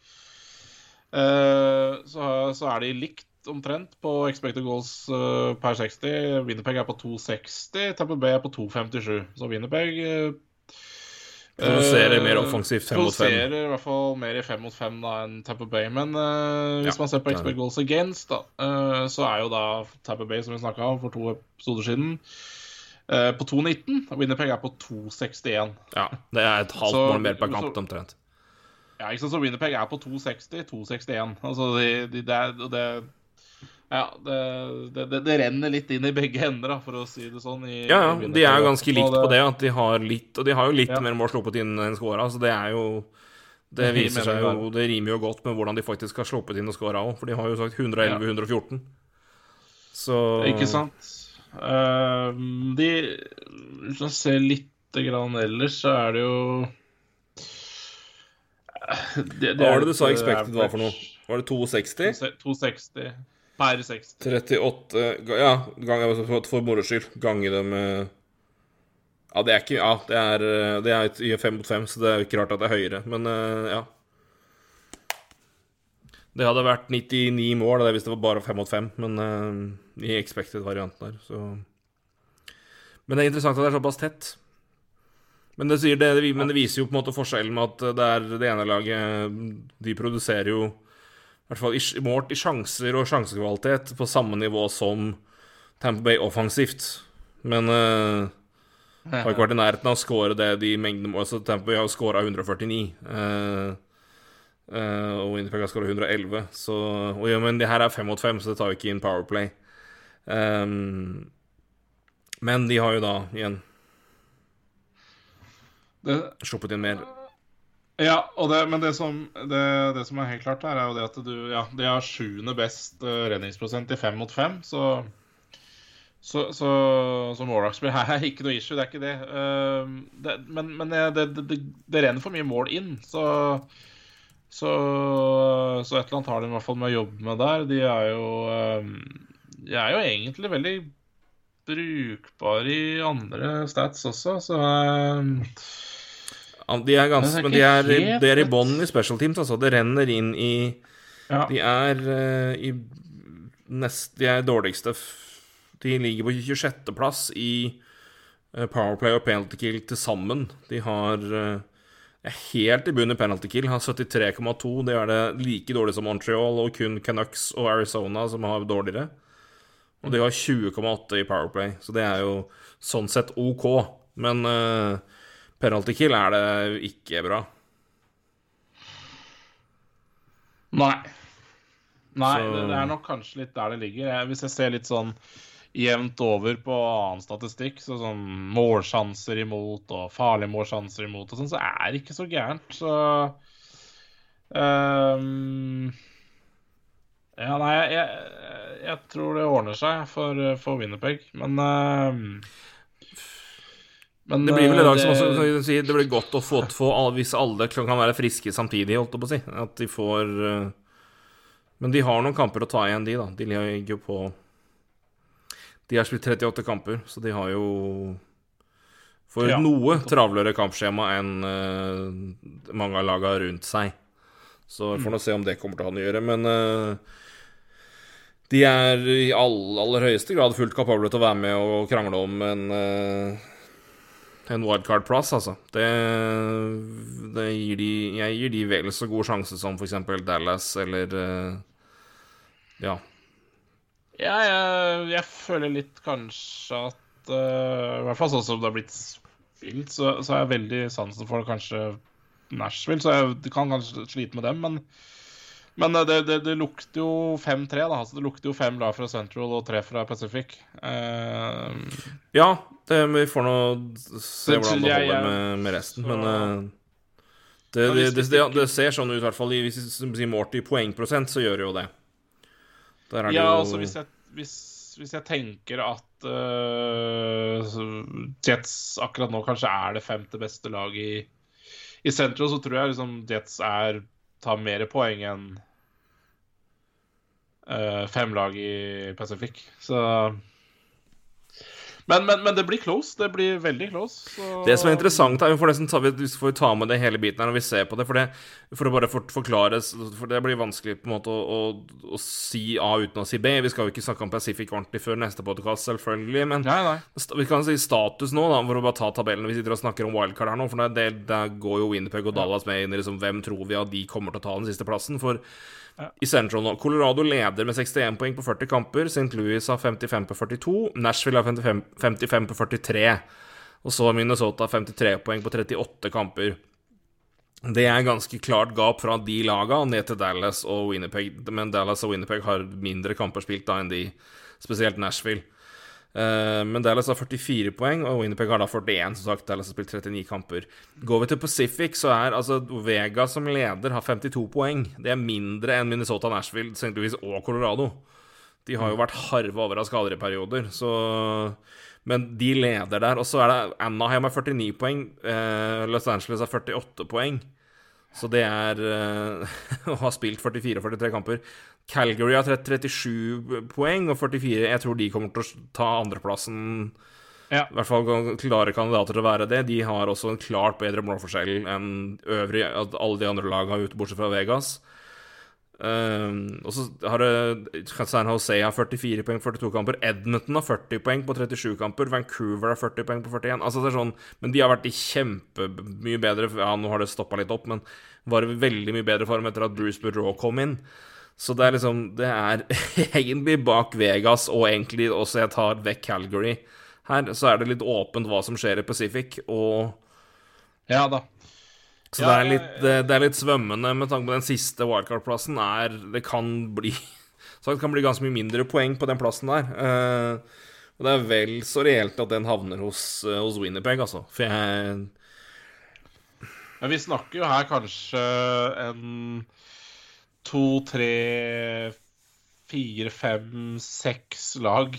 uh, så, så er de likt omtrent på expected goals eh, per 60. Winnerpeg er på 2,60, Tamper Bay er på 2,57. Så Winnerpeg eh, Produserer mer offensivt fem mot fem. Produserer i hvert fall mer i fem mot fem da enn Tapper Bay. Men uh, hvis Ja, man ser på det er expect goals against, da, uh, så er jo da Tapper Bay, som vi snakka om for to episoder siden, uh, på 2,19. og Winnerpeg er på 2,61. Ja, det er et halvt mål mer per kamp, omtrent. Ja, ikke sant, så Winnerpeg er på 2,60, 2,61. Altså, de, de, det, er- det Ja, det, det, det, det renner litt inn i begge hender, da, for å si det sånn. I, Ja, ja, de er jo ganske likt på det, at de har litt Og de har jo litt Ja. mer mål sluppet inn enn scora, så det er jo Det Det viser seg jo Det rimer jo godt med hvordan de faktisk har sluppet inn og scora òg, for de har jo sagt 111-114. Så Ikke sant? Uh, de Hvis man ser lite grann ellers, så er det jo det, Hva var det du sa expected var for noe? Var det 260? 260 per 60. 38 Ja, gang, for, moro skyld. Gange det med Ja, det er ikke Ja, det er, eh, det er fem mot fem, så det er ikke rart at det er høyere, men eh, ja. Det hadde vært 99 mål hvis det var bare fem mot fem, men eh, i expected-varianten der, så Men det er interessant at det er såpass tett. Men det, det, men det viser jo på en måte forskjellen med at det er det ene laget De produserer jo hvert fall målt i sjanser og sjansekvalitet på samme nivå som Tamper Bay offensivt. Men uh, har ikke vært i nærheten av å score det de mengdene mål Så Tamper Bay har scora 149. Uh, uh, og Winnipeg har scora 111. Så, og ja, men det her er fem mot fem, så det tar jo ikke inn Powerplay. Um, men de har jo da igjen Det, sluppet inn mer. Ja, det, men det som, det, det som er helt klart her, er jo det at du Ja, de har sjuende best uh, redningsprosent i fem mot fem, så så, så, så her er ikke noe issue, det er ikke det. Uh, det men men det, renner for mye mål inn, så så, så et eller annet har de i hvert fall med å jobbe med der. De er jo eh, De er jo egentlig veldig brukbare i andre stats også, så Ja, De er ganske, Men de er de er i bånn i special teams, altså. Det renner inn i ja. De er uh, i nest, De er dårligste De ligger på 26.-plass i eh, Powerplay og penalty kill til sammen. De har uh, er helt i bunnen i penalty kill. Har 73,2. Det er det like dårlig som Montreal, og kun Canucks og Arizona som har dårligere. Og de har 20,8 i Powerplay, så det er jo sånn sett OK. Men eh, penalty kill er det ikke bra. Nei. Nei, Så- det, det er nok kanskje litt der det ligger. Jeg, hvis jeg ser litt sånn jevnt over på annen statistikk, så sånn målsjanser imot og farlige målsjanser imot og sånn, så er det ikke så gærent. Så um, Ja, nei, jeg, jeg, jeg tror det ordner seg for, for Winnerpeg, men ehm, men Det blir vel i dag eh, som også si, Det blir godt å få, få alle, hvis alle kan være friske samtidig, holdt jeg på å si. At de får eh, Men de har noen kamper å ta igjen, de, da. De ligger jo på De har spilt 38 kamper, så de har jo For Ja. noe travlere kampskjema enn uh, mange av laga rundt seg. Så vi får nå se om det kommer til å ha noe å gjøre. Men uh, de er i all, aller høyeste grad fullt kapable til å være med og krangle om en eh, en wildcard-plass, altså. Det, det gir de Jeg gir de vel så god sjanse som f.eks. Dallas eller eh, Ja. Ja, jeg, jeg føler litt kanskje at uh, I hvert fall sånn som det har blitt spilt, så, så har jeg veldig sansen for kanskje Nashville. Så jeg kan kanskje slite med dem, men, men eh, det, det, det lukter jo 5-3, da. Altså, det lukter jo fem lag fra Central og tre fra Pacific. Uh, Ja, det, vi får nå se hvordan det holder med, med resten, så- men uh, det, det, det, det, ser sånn ut, i hvert fall hvis vi sier målt i poengprosent, så gjør det jo det. Ja, jo altså hvis jeg, hvis, hvis jeg tenker at uh, Jets akkurat nå kanskje er det femte beste laget i, i Central, så tror jeg liksom Jets er tar mer poeng enn uh, fem lag i Pacific. Så Men, men, men, det blir close. Det blir veldig close. Så... Det som er interessant, er vi får nesten vi får ta med det hele biten her når vi ser på det. For, det, for å bare for, forklare For det blir vanskelig på en måte å, å, å, si A uten å si B. Vi skal jo ikke snakke om Pacific ordentlig før neste podkast, selvfølgelig. Men nei, nei. vi kan si status nå, da, for å bare ta tabellen. Vi sitter og snakker om wildcard her nå. For der går jo Winderpeg og Dallas med inn i liksom, hvem tror vi at de kommer til å ta den siste plassen. For. I Central nå. Colorado leder med 61 poeng på 40 kamper. St. Louis har 55 på 42. Nashville har 55, 55 på 43. Og så Minnesota 53 poeng på 38 kamper. Det er ganske klart gap fra de laga ned til Dallas og Winnerpeg. Men Dallas og Winnerpeg har mindre kamper spilt da enn de, spesielt Nashville. Uh, men Dallas har 44 poeng, og Winnerpeg har da 41. Som sagt, Dallas har spilt 39 kamper. Går vi til Pacific, så er altså Vega som leder har 52 poeng. Det er mindre enn Minnesota, Nashville, St. Louis og Colorado. De har jo vært harve over av skader i perioder, så Men de leder der. Og så er det Anaheim har 49 poeng. Uh, Los Angeles har 48 poeng. Så det er uh, Å ha spilt 44-43 kamper. Calgary har 37 poeng og 44 Jeg tror de kommer til å ta andreplassen. Ja. I hvert fall klare kandidater til å være det. De har også en klart bedre målforskjell enn øvrig, alle de andre lagene ute, bortsett fra Vegas. Um, og så har det San Jose har 44 poeng på 42 kamper. Edmonton har 40 poeng på 37 kamper. Vancouver har 40 poeng på 41. Altså det er sånn, Men de har vært i kjempemye bedre Ja, nå har det stoppa litt opp, men var i veldig mye bedre form etter at Bruce Boudreau kom inn. Så det er liksom Det er egentlig bak Vegas, og egentlig også jeg tar vekk Calgary her, så er det litt åpent hva som skjer i Pacific, og Ja da. Så ja, det, er litt, det, det, er litt, svømmende med tanke på den siste wildcard-plassen. Det kan bli Så det kan bli ganske mye mindre poeng på den plassen der. Uh, og det er vel så reelt at den havner hos, uh, hos Winnerpeg, altså. For jeg Men vi snakker jo her kanskje en to, tre, fire, fem, seks lag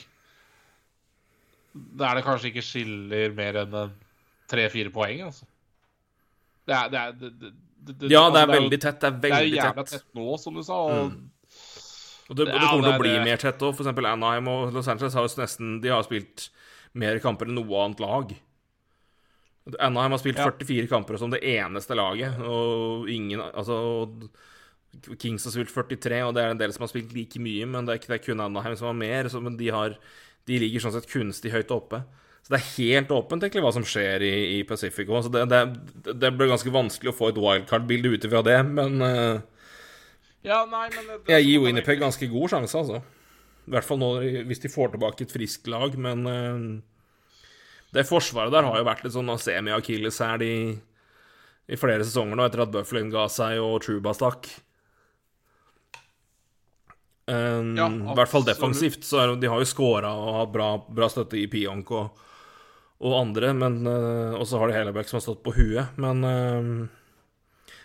Der det kanskje ikke skiller mer enn tre-fire poeng, altså. Det er, det er det, det, Ja, det er altså, veldig tett. Det er veldig tett. Det er jævla tett. nå, som du sa. Og, mm. og det, det kommer til å bli mer tett òg. Eksempel Anaheim og Los Angeles har jo nesten De har spilt mer kamper enn noe annet lag. Anaheim har spilt ja. 44 kamper som det eneste laget, og ingen Altså Kings har spilt 43, og det er en del som har spilt like mye, men det er, ikke, det er kun Anaheim som har mer. Så, men de, har, de, ligger sånn sett kunstig høyt oppe. Så det er helt åpent egentlig hva som skjer i, i Pacifico. Så det, det, det, blir ganske vanskelig å få et wildcard-bilde ut ifra det, men uh, ja, nei, men det, Jeg gir Winnerpeg ganske god sjanse, altså. I hvert fall nå hvis de får tilbake et friskt lag, men uh, det forsvaret der har jo vært litt sånn semi-akilles her de, i flere sesonger nå, etter at Bufflin ga seg og Truba stakk. Um, ja, I hvert fall defensivt. Så er, de har jo scora og hatt bra, bra, støtte i Pionk og, og andre. Men uh, Og så har de Hellebeck som har stått på huet. Men uh,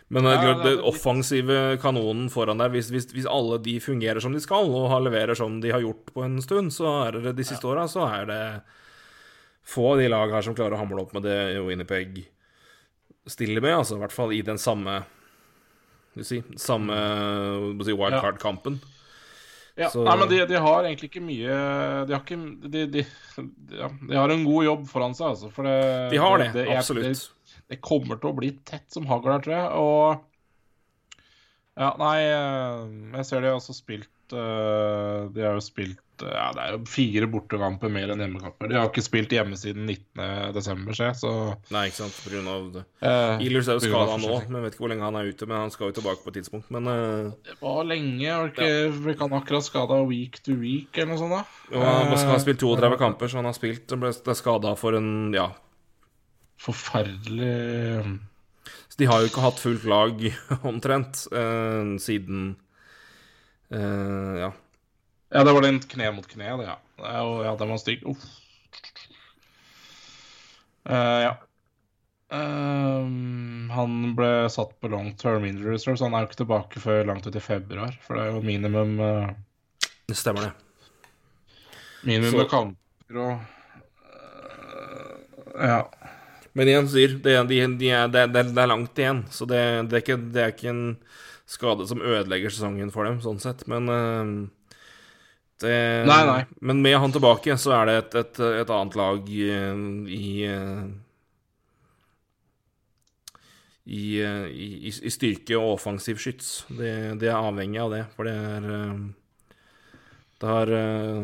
men ja, det, det, offensive kanonen foran der, hvis, hvis, hvis, alle de fungerer som de skal, og har leverer som de har gjort på en stund, så er det de siste ja. åra, så er det få av de lag her som klarer å hamle opp med det Winnipeg stiller med, altså i hvert fall i den samme si, samme si, wildcard-kampen. Ja. Ja, så... Nei, men de, de, har egentlig ikke mye De har, ikke, de, de, ja, de har en god jobb foran seg, altså. For det, de har det, absolutt. Det, kommer til å bli tett som hagl her, tror jeg. Og Ja, nei, eh, jeg ser de har også spilt uh, De har jo spilt ja, det er jo fire bortekamper mer enn hjemmekamper. De har ikke spilt hjemme siden 19.12., se, så Nei, ikke sant, på grunn av det. Uh, Ilus er jo skada nå, men vet ikke hvor lenge han er ute. Men han skal jo tilbake på et tidspunkt, men eh, Det var lenge. Var ikke, ja. Ble ikke han akkurat skada week to week, eller noe sånt? da? Jo, han uh, har spilt 32 uh, kamper, så han har spilt og ble skada for en Ja. Forferdelig Så de har jo ikke hatt fullt lag, omtrent, siden Ja ja, det var den kne mot kne, det, ja. Ja, den var stygg. Uff. Uh, ja. Uh, han ble satt på long term injury reserve, så han er jo ikke tilbake før langt ut i februar. For det er jo minimum uh, Det stemmer, det. Minimum så... kamper og Ja. Men igjen sier det, de, de er, det, det, er langt igjen, så det, er ikke, det, er ikke, en skade som ødelegger sesongen for dem, sånn sett. Men Det, Nei, nei. Men med han tilbake, så er det et, et, et annet lag eh, i eh, i, eh, i, i- styrke og offensiv skyts. Det, det er avhengig av det, for det er eh, Det har eh,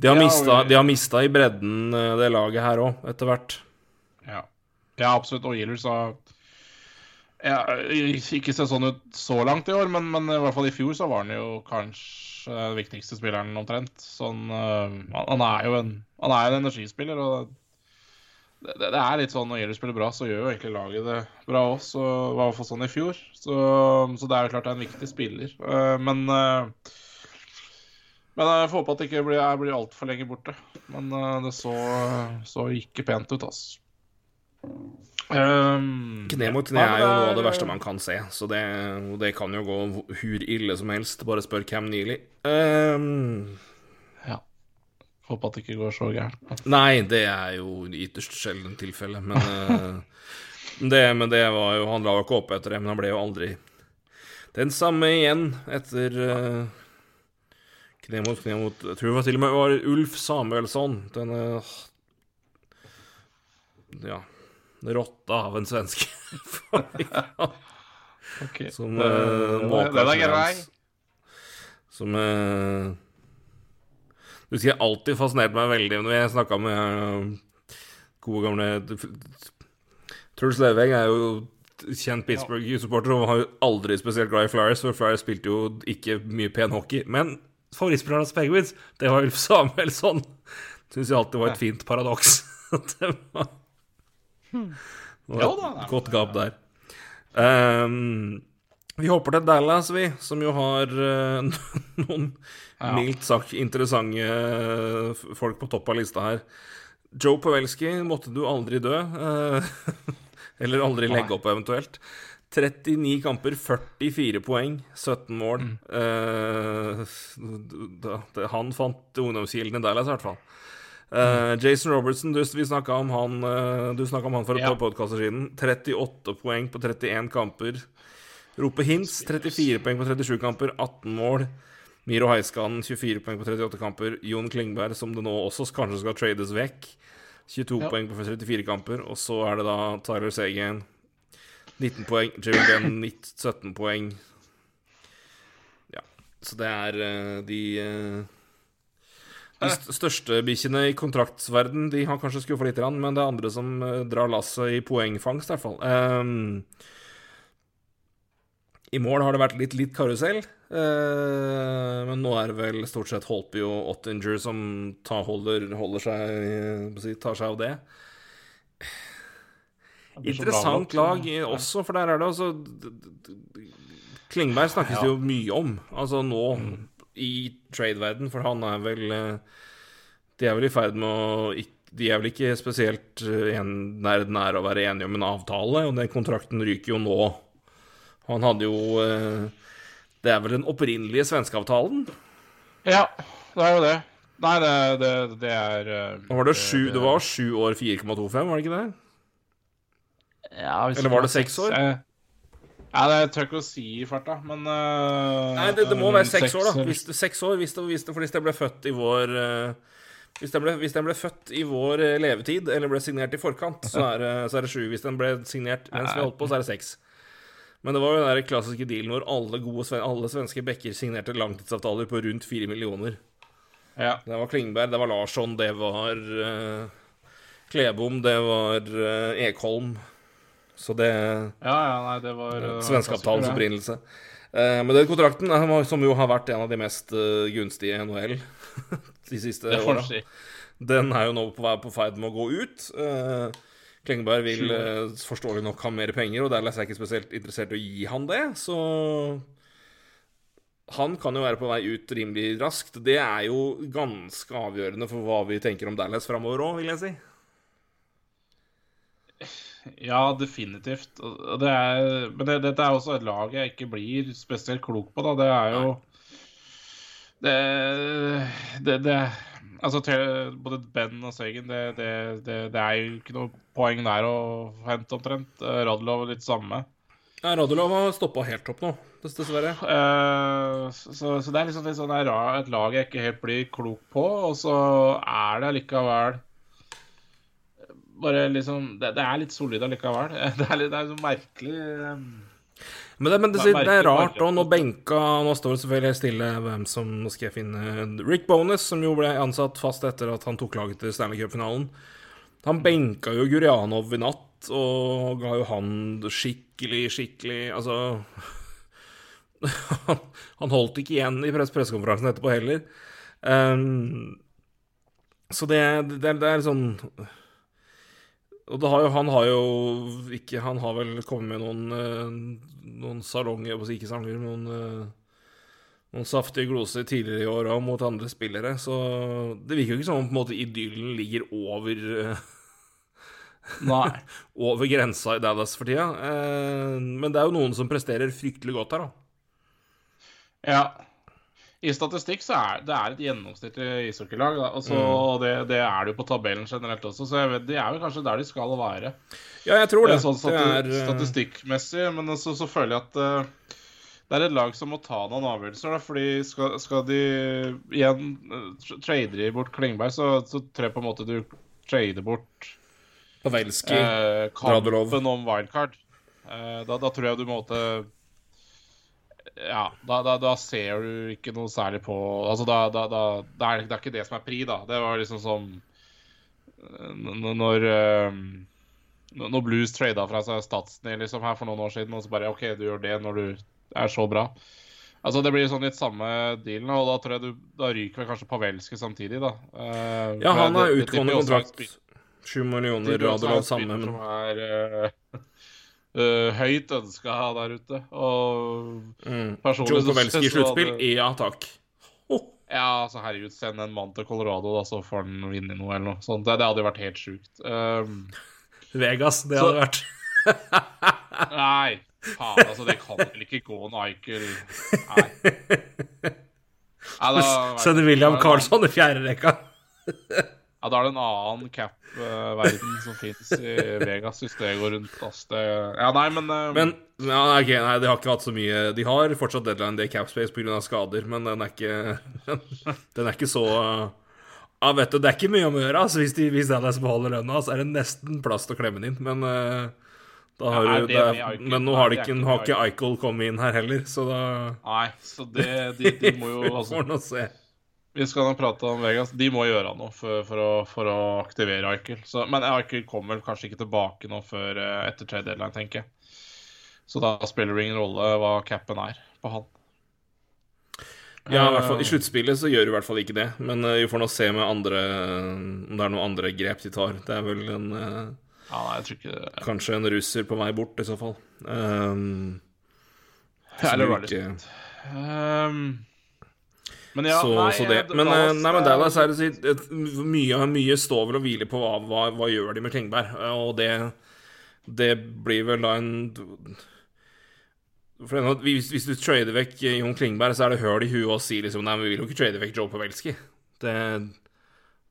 De har mista, de har mista i bredden, eh, det laget her òg, etter hvert. Ja, ja absolutt. Og Gillers har ja, ikke sett sånn ut så langt i år, men, men i hvert fall i fjor så var han jo kanskje den viktigste spilleren omtrent. Sånn, øh, han, er jo en, han er en energispiller, og det, det, er litt sånn når Oilers spiller bra, så gjør jo egentlig laget det bra òg. Så var i hvert fall sånn i fjor. Så, så det er jo klart det er en viktig spiller. Øh, men øh, men jeg får håpe at det ikke blir, jeg blir altfor lenge borte. Men det så, så ikke pent ut, altså. Um, Kne mot kne er jo noe av det verste man kan se, så det, det kan jo gå hur ille som helst. Bare spør Cam Neely. Um, Ja. Håper at det ikke går så gærent. nei, det er jo ytterst sjelden tilfelle, men eh, det, Men det var jo Han la jo ikke opp etter det, men han ble jo aldri den samme igjen etter uh, Kne mot kne mot Jeg tror det var til og med var Ulf Samuelsson, denne Ja Rotta av en svenske. okay. Som uh, var- det er. Som uh, Du husker jeg alltid fascinerte meg veldig når jeg snakka med uh, gode gamle Truls Leveng er jo kjent Pittsburgh-supporter og var jo aldri spesielt glad i Flyers, for Flyers spilte jo ikke mye pen hockey. Men favorittspilleren hans Penguins, det var Ulf Samuelsson. Syns jeg alltid var et fint paradoks. det var, det var et godt gap der. Um, vi hopper til Dallas, vi, som jo har uh, noen mildt sagt interessante eh, folk på topp av lista her. Joe Pavelski måtte du aldri dø. Uh, eller aldri legge opp, eventuelt. 39 kamper, 44 poeng, 17 mål. Eh, da, det, han fant ungdomskilden i Dallas, i hvert fall. Eh, Jason Robertson, du, vi snakka om han eh, Du om han for et Ja. par podkaster siden. 38 poeng på 31 kamper. Rope Hintz, 34 poeng på 37 kamper, 18 mål. Miro Heiskanen, 24 poeng på 38 kamper. Jon Klingberg, som det nå også kanskje skal trades vekk, 22 Ja. poeng på 34 kamper. Og så er det da Tyler Sagen, 19 poeng. Jimmy Benn, 17 poeng. Ja, så det er eh, de de største bikkjene i kontraktsverden De har kanskje skuffa litt, men det er andre som eh, drar lasset i poengfangst, i hvert fall. Um, I mål har det vært litt, litt karusell, uh, men nå er det vel stort sett Holtby og Ottinger som tar, holder, holder seg eh, tar seg av det. Interessant lag også, for der er det altså Klingberg snakkes det jo mye om, altså nå i trade-verden, for han er vel eh, De er vel i ferd med å De er vel ikke spesielt eh, en, nær, nær å være enige om en avtale, og den kontrakten ryker jo nå. Han hadde jo eh, Det er vel den opprinnelige svenskeavtalen? Ja, det er jo det. Nei, det, det, det er var det, sju, det var sju år 4,25, var det ikke det? ja, hvis Eller var det seks år? eh, Ja, det tør ikke å si i farta, men uh, Nei, det, det må være seks år, da. Hvis, seks år, hvis det, hvis det, hvis det ble født i vår uh, hvis den, ble, ble født i vår eh, levetid, eller ble signert i forkant, så er, så er det sju. Hvis den ble signert mens vi holdt på, så er det seks. Men det var jo den klassiske dealen hvor alle, gode, alle svenske bekker signerte langtidsavtaler på rundt fire millioner. Ja. Det var Klingberg, det var Larsson, det var uh, Klebom, det var uh, Ekholm. Så det ja, ja, nei, det var uh, Svenskeavtalens opprinnelse. Eh, men den kontrakten, eh, som jo har vært en av de mest eh, gunstige i NHL de siste åra, den er jo nå på vei på ferd med å gå ut. Klingberg vil eh, forståelig nok ha mer penger, og Dallas er ikke spesielt interessert i å gi han det, så han kan jo være på vei ut rimelig raskt. Det er jo ganske avgjørende for hva vi tenker om Dallas framover òg, vil jeg si. Ja, definitivt. Det er, men det, dette er også et lag jeg ikke blir spesielt klok på, da. Det er jo Det, det, det Altså, både Ben og Segen, det, det, det, det er jo ikke noe poeng der å hente, omtrent. Eh, Radlov litt samme. Ja, Radulov har stoppa helt opp nå, dessverre. Uh, så, så det er liksom litt sånn et et lag jeg ikke helt blir klok på, og så er det allikevel bare liksom Det, det er litt solid allikevel. Det er litt det er så merkelig. eh, Men det, men det, Mer- det er rart, òg. nå benka Nå står det selvfølgelig stille hvem som Nå skal jeg finne Rick Bonus, som jo ble ansatt fast etter at han tok laget til Stanley Cup-finalen. Han benka jo Gurianov i natt, og ga jo han skikkelig, skikkelig Altså Han holdt ikke igjen i press pressekonferansen etterpå heller. Um, så det, det, det er sånn og har jo, han har jo ikke Han har vel kommet med noen, eh, noen salonger, ikke sanger, noen, eh, noen saftige gloser tidligere i år òg mot andre spillere, så det virker jo ikke som om på en måte idyllen ligger over eh, Nei. over grensa i Dallas for tida. Men det er jo noen som presterer fryktelig godt her, da. Ja. I statistikk så er det er et gjennomsnittlig ishockeylag. da, og så- og det, det er det jo på tabellen generelt også, så jeg vet, de er jo kanskje der de skal være. Ja, jeg tror det. Sånn det stati eh, statistikkmessig, men så, så føler jeg at uh, det er et lag som må ta noen avgjørelser. Da, fordi skal, skal de igjen uh, trade de bort Klingberg, så, så tror jeg på en måte du trader bort Pavelski. eh, Radulov. kampen om wildcard. Uh, da, da tror jeg du måtte Ja, da, da, da ser du ikke noe særlig på Altså, da, da, da det, er, det er ikke det som er pri, da. Det var liksom som eh, når eh, Når Blues trada fra seg Statsny liksom her for noen år siden, og så bare OK, du gjør det når du er så bra. Altså, Det blir sånn litt samme dealen, og da tror jeg du Da ryker vel kanskje Pavelski samtidig, da. Eh, ja, han har utgående kontrakt. Sju millioner og det samme, Som er eh, høyt ønska der ute. Og mm. personlig Joe Pavelski i sluttspill? hadde- Ja takk. Oh. Ja, altså herregud, send en mann til Colorado, da, så får han vinne noe eller noe sånt. Det, det hadde jo vært helt sjukt. Um, Vegas, det Så- hadde vært nei, faen, altså, det kan vel ikke gå en Eichel Nei. Nei, da- Sender William Carlsson i fjerde rekka. Ja, da er det en annen cap-verden som fins i Vegas, hvis det går rundt. ass. Det, ja, nei, men, um, Men ja, nei, ok, nei, de har ikke hatt så mye De har fortsatt deadline day capspace pga. skader, men den er ikke Den er ikke så Ja, vet du, det er ikke mye om å gjøre. Altså, hvis, de, hvis Dallas beholder lønna, så er det nesten plass til å klemme den inn. Men eh, da har Ja, du det? Men nå har, de ikke, har ikke Eichel kommet inn her heller, så da Nei, så det, de, de må jo altså, får nå se. Vi skal nå prate om Vegas. De må gjøre noe for, for, å, for å aktivere Eichel. Så, men Eichel kommer kanskje ikke tilbake nå før eh, etter trade deadline, tenker jeg. Så da spiller det ingen rolle hva capen er på han. Ja, i fall i Eh, sluttspillet så gjør du i hvert fall ikke det. Men eh, vi får nå se med andre om det er noen andre grep de tar. Det er vel en Ja, nei, jeg tror ikke det Kanskje en russer på vei bort, i så fall. Um, Eller ikke- Um, men ja, så, nei, så det. eh, Men, Dallas, nei, men eh, Dallas er det et, mye, mye står vel og hviler på hva, hva, hva gjør de med Klingberg. Eh, Og det, det blir vel da en hvis, hvis du trader vekk Jon Klingberg, så er det høl i huet å si liksom Nei, vi vil jo ikke trade vekk Joe Pavelski. Det,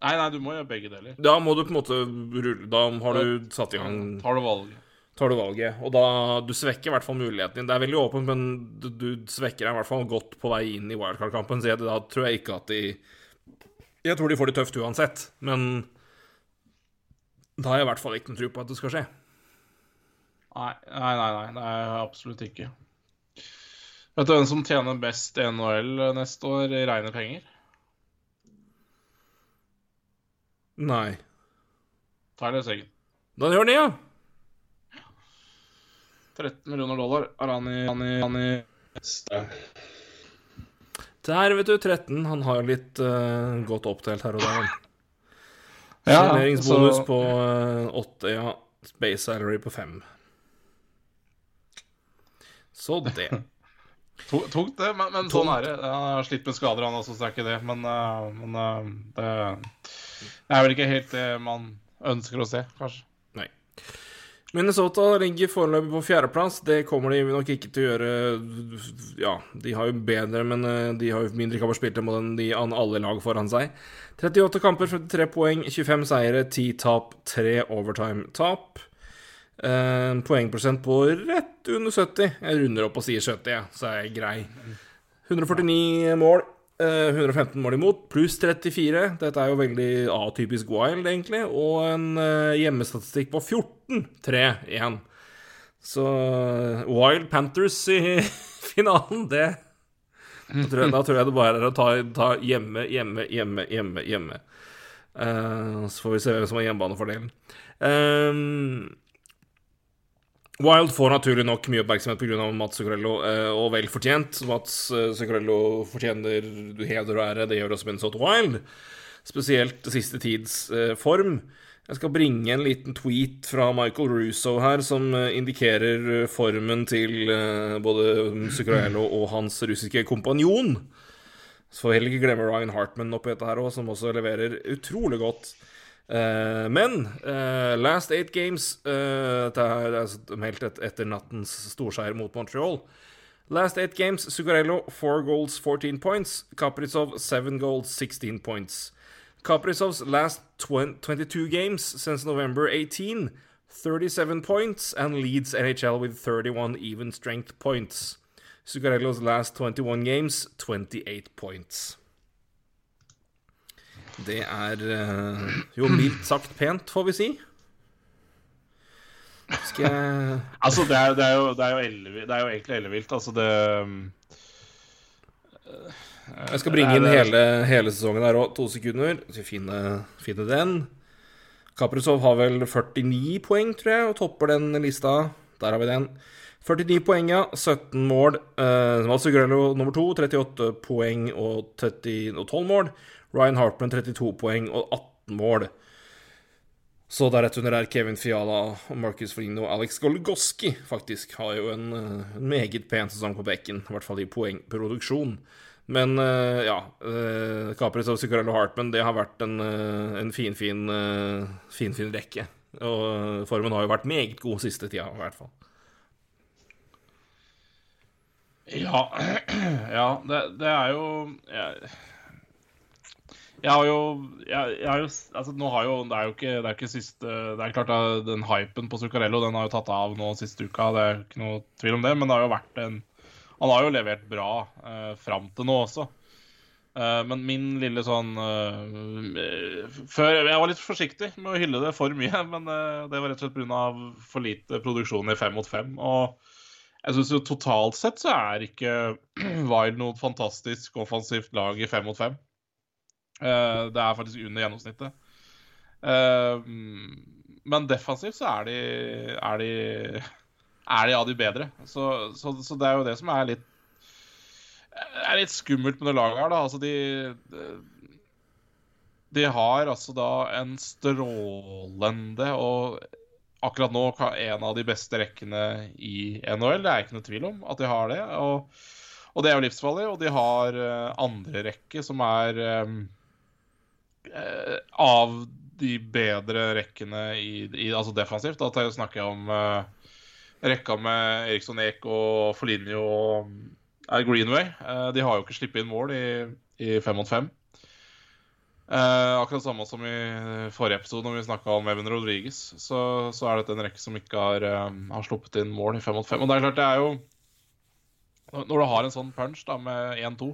Nei, nei, du må gjøre begge deler. da må du på en måte rulle Da har du satt i gang Tar du valget. Tar du valget. Og da Du svekker i hvert fall muligheten din. Det er veldig åpent, men du, du svekker deg i hvert fall godt på vei inn i wildcard-kampen. Så jeg, da tror jeg ikke at de Jeg tror de får det tøft uansett, men da har jeg i hvert fall ikke noe tro på at det skal skje. Nei, nei, nei, nei, det er absolutt ikke. Vet du hvem som tjener best i NHL neste år i reine penger? Nei. Tyler Seguin. Da gjør det, ja. 13 millioner dollar har han i, Der, vet du, 13. Han har litt uh, godt oppdelt her og der. Sjeneringsbonus Ja, så- på uh, 8, ja. Base salary på 5. Så det. Tungt, det, men, men sånn er det. Han har slitt med skader, han også, så er ikke det. Men, uh, men uh, det, det er vel ikke helt det man ønsker å se, kanskje. Nei. Minnesota ligger foreløpig på fjerdeplass. Det kommer de nok ikke til å gjøre Ja, de har jo bedre, men eh, de har jo mindre kamper spilt enn de alle lag foran seg. 38 kamper, 53 poeng, 25 seire, 10 tap, 3 overtime-tap. Eh, poengprosent på rett under 70. Jeg runder opp og sier 70, ja, så er jeg grei. 149 mål. Eh, 115 mål imot, pluss 34. Dette er jo veldig atypisk Wild, egentlig. Og en eh, hjemmestatistikk på 14-3-1. Så eh, Wild Panthers i finalen, det da tror, jeg, da tror jeg det bare er å ta, ta hjemme, hjemme, hjemme, hjemme. hjemme. Uh, så får vi se hvem som har hjemmebanefordelen. Um, Wild får naturlig nok mye oppmerksomhet pga. Mats Zuccarello, eh, og vel fortjent. Mats eh, Zuccarello fortjener heder og ære, det gjør også Minnesota Wild. Spesielt siste tids eh, form. Jeg skal bringe en liten tweet fra Michael Russo her, som indikerer formen til både Zuccarello og hans russiske kompanjon. Så får heller ikke glemme Ryan Hartman oppi dette her òg, som også leverer utrolig godt. Eh, men uh, last eight games uh, Det er altså meldt et, etter nattens storseier mot Montreal. Last eight games, Zuccarello 4 goals, 14 points. Kaprizov 7 goals, 16 points. Kaprizov's last 22 games since November 18, 37 points, and leads NHL with 31 even strength points. Zuccarello's last 21 games, 28 points. Det er uh, jo mildt sagt pent, får vi si. Skal jeg Altså, det er, det er, jo, det er, jo, ellevilt, det er jo egentlig ellevilt. Altså, det Jeg skal bringe inn hele, hele sesongen her òg. To sekunder. Skal finne, finne den. Kaprizov har vel 49 poeng, tror jeg, og topper den lista. Der har vi den. 49 poeng, ja. 17 mål. Eh, Mats Grønlo nummer to, 38 poeng og, 30, og 12 mål. Ryan Hartman 32 poeng og 18 mål. Så deretter er Kevin Fiala og Marcus Foligno og Alex Golgoski faktisk har jo en, en meget pen sesong på bekken, i hvert fall i poengproduksjon. Men uh, ja uh, Capris og Zuccarello Hartman det har vært en, en finfin uh, fin, fin rekke. Og formen har jo vært meget god siste tida, i hvert fall. Ja, ja det, det, er jo jeg, jeg har jo, jeg, jeg har jo altså nå har jo, Det er jo ikke, det er ikke siste Det er klart at den hypen på Zuccarello den har jo tatt av nå siste uka. Det er ikke noe tvil om det. Men det har jo vært en Han har jo levert bra eh, fram til nå også. Eh, men min lille sånn eh, før, Jeg var litt forsiktig med å hylle det for mye. Men eh, det var rett og slett pga. for lite produksjon i fem mot fem. Og jeg syns jo totalt sett så er ikke Wild noe fantastisk offensivt lag i fem mot fem. Uh, det er faktisk under gjennomsnittet. Uh, men defensivt så er de, er de er de av de bedre. Så, så, så, det er jo det som er litt er litt skummelt med det laget her, da. Altså de, de, har altså da en strålende og akkurat nå en av de beste rekkene i NHL. Det er ikke noe tvil om at de har det. Og, og det er jo livsfarlig. Og de har uh, andre rekke som er um, av de bedre rekkene i, i, altså defensivt. Da snakker jeg om uh, rekka med Eriksson Eek og Foligno og Greenway. de har jo ikke sluppet inn mål i, i fem mot fem. Eh, akkurat samme som i forrige episode når vi snakka om Even Rodriguez. Så, så, er dette en rekke som ikke har, har, sluppet inn mål i fem mot fem. Og det er klart, det er jo Når du har en sånn punch da med 1-2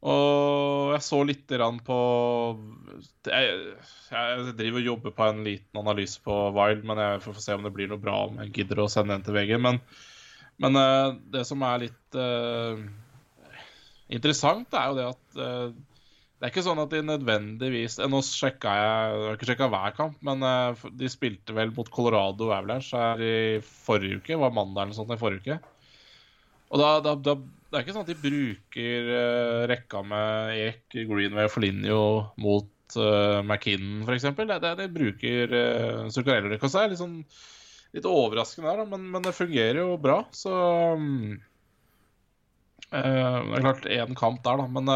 Og jeg så litt på jeg, jeg, driver og jobber på en liten analyse på Wild, men jeg får se om det blir noe bra om jeg gidder å sende den til VG. Men, men uh, det som er litt uh, interessant, er jo det at uh, det er ikke sånn at de nødvendigvis eh, Nå sjekka jeg Jeg har ikke sjekka hver kamp, men uh, de spilte vel mot Colorado Avalanche her i forrige uke. Var mandag eller noe sånt i forrige uke. Og da, da, da, Det er ikke sånn at de bruker uh, rekka med Ek, Greenway og Foligno mot uh, McKinnon, f.eks. Det, det, de bruker uh, Zuccarello-rekka. Så er litt, sånn, litt overraskende der, men, men, det fungerer jo bra. Så um, Det er klart én kamp der, da, men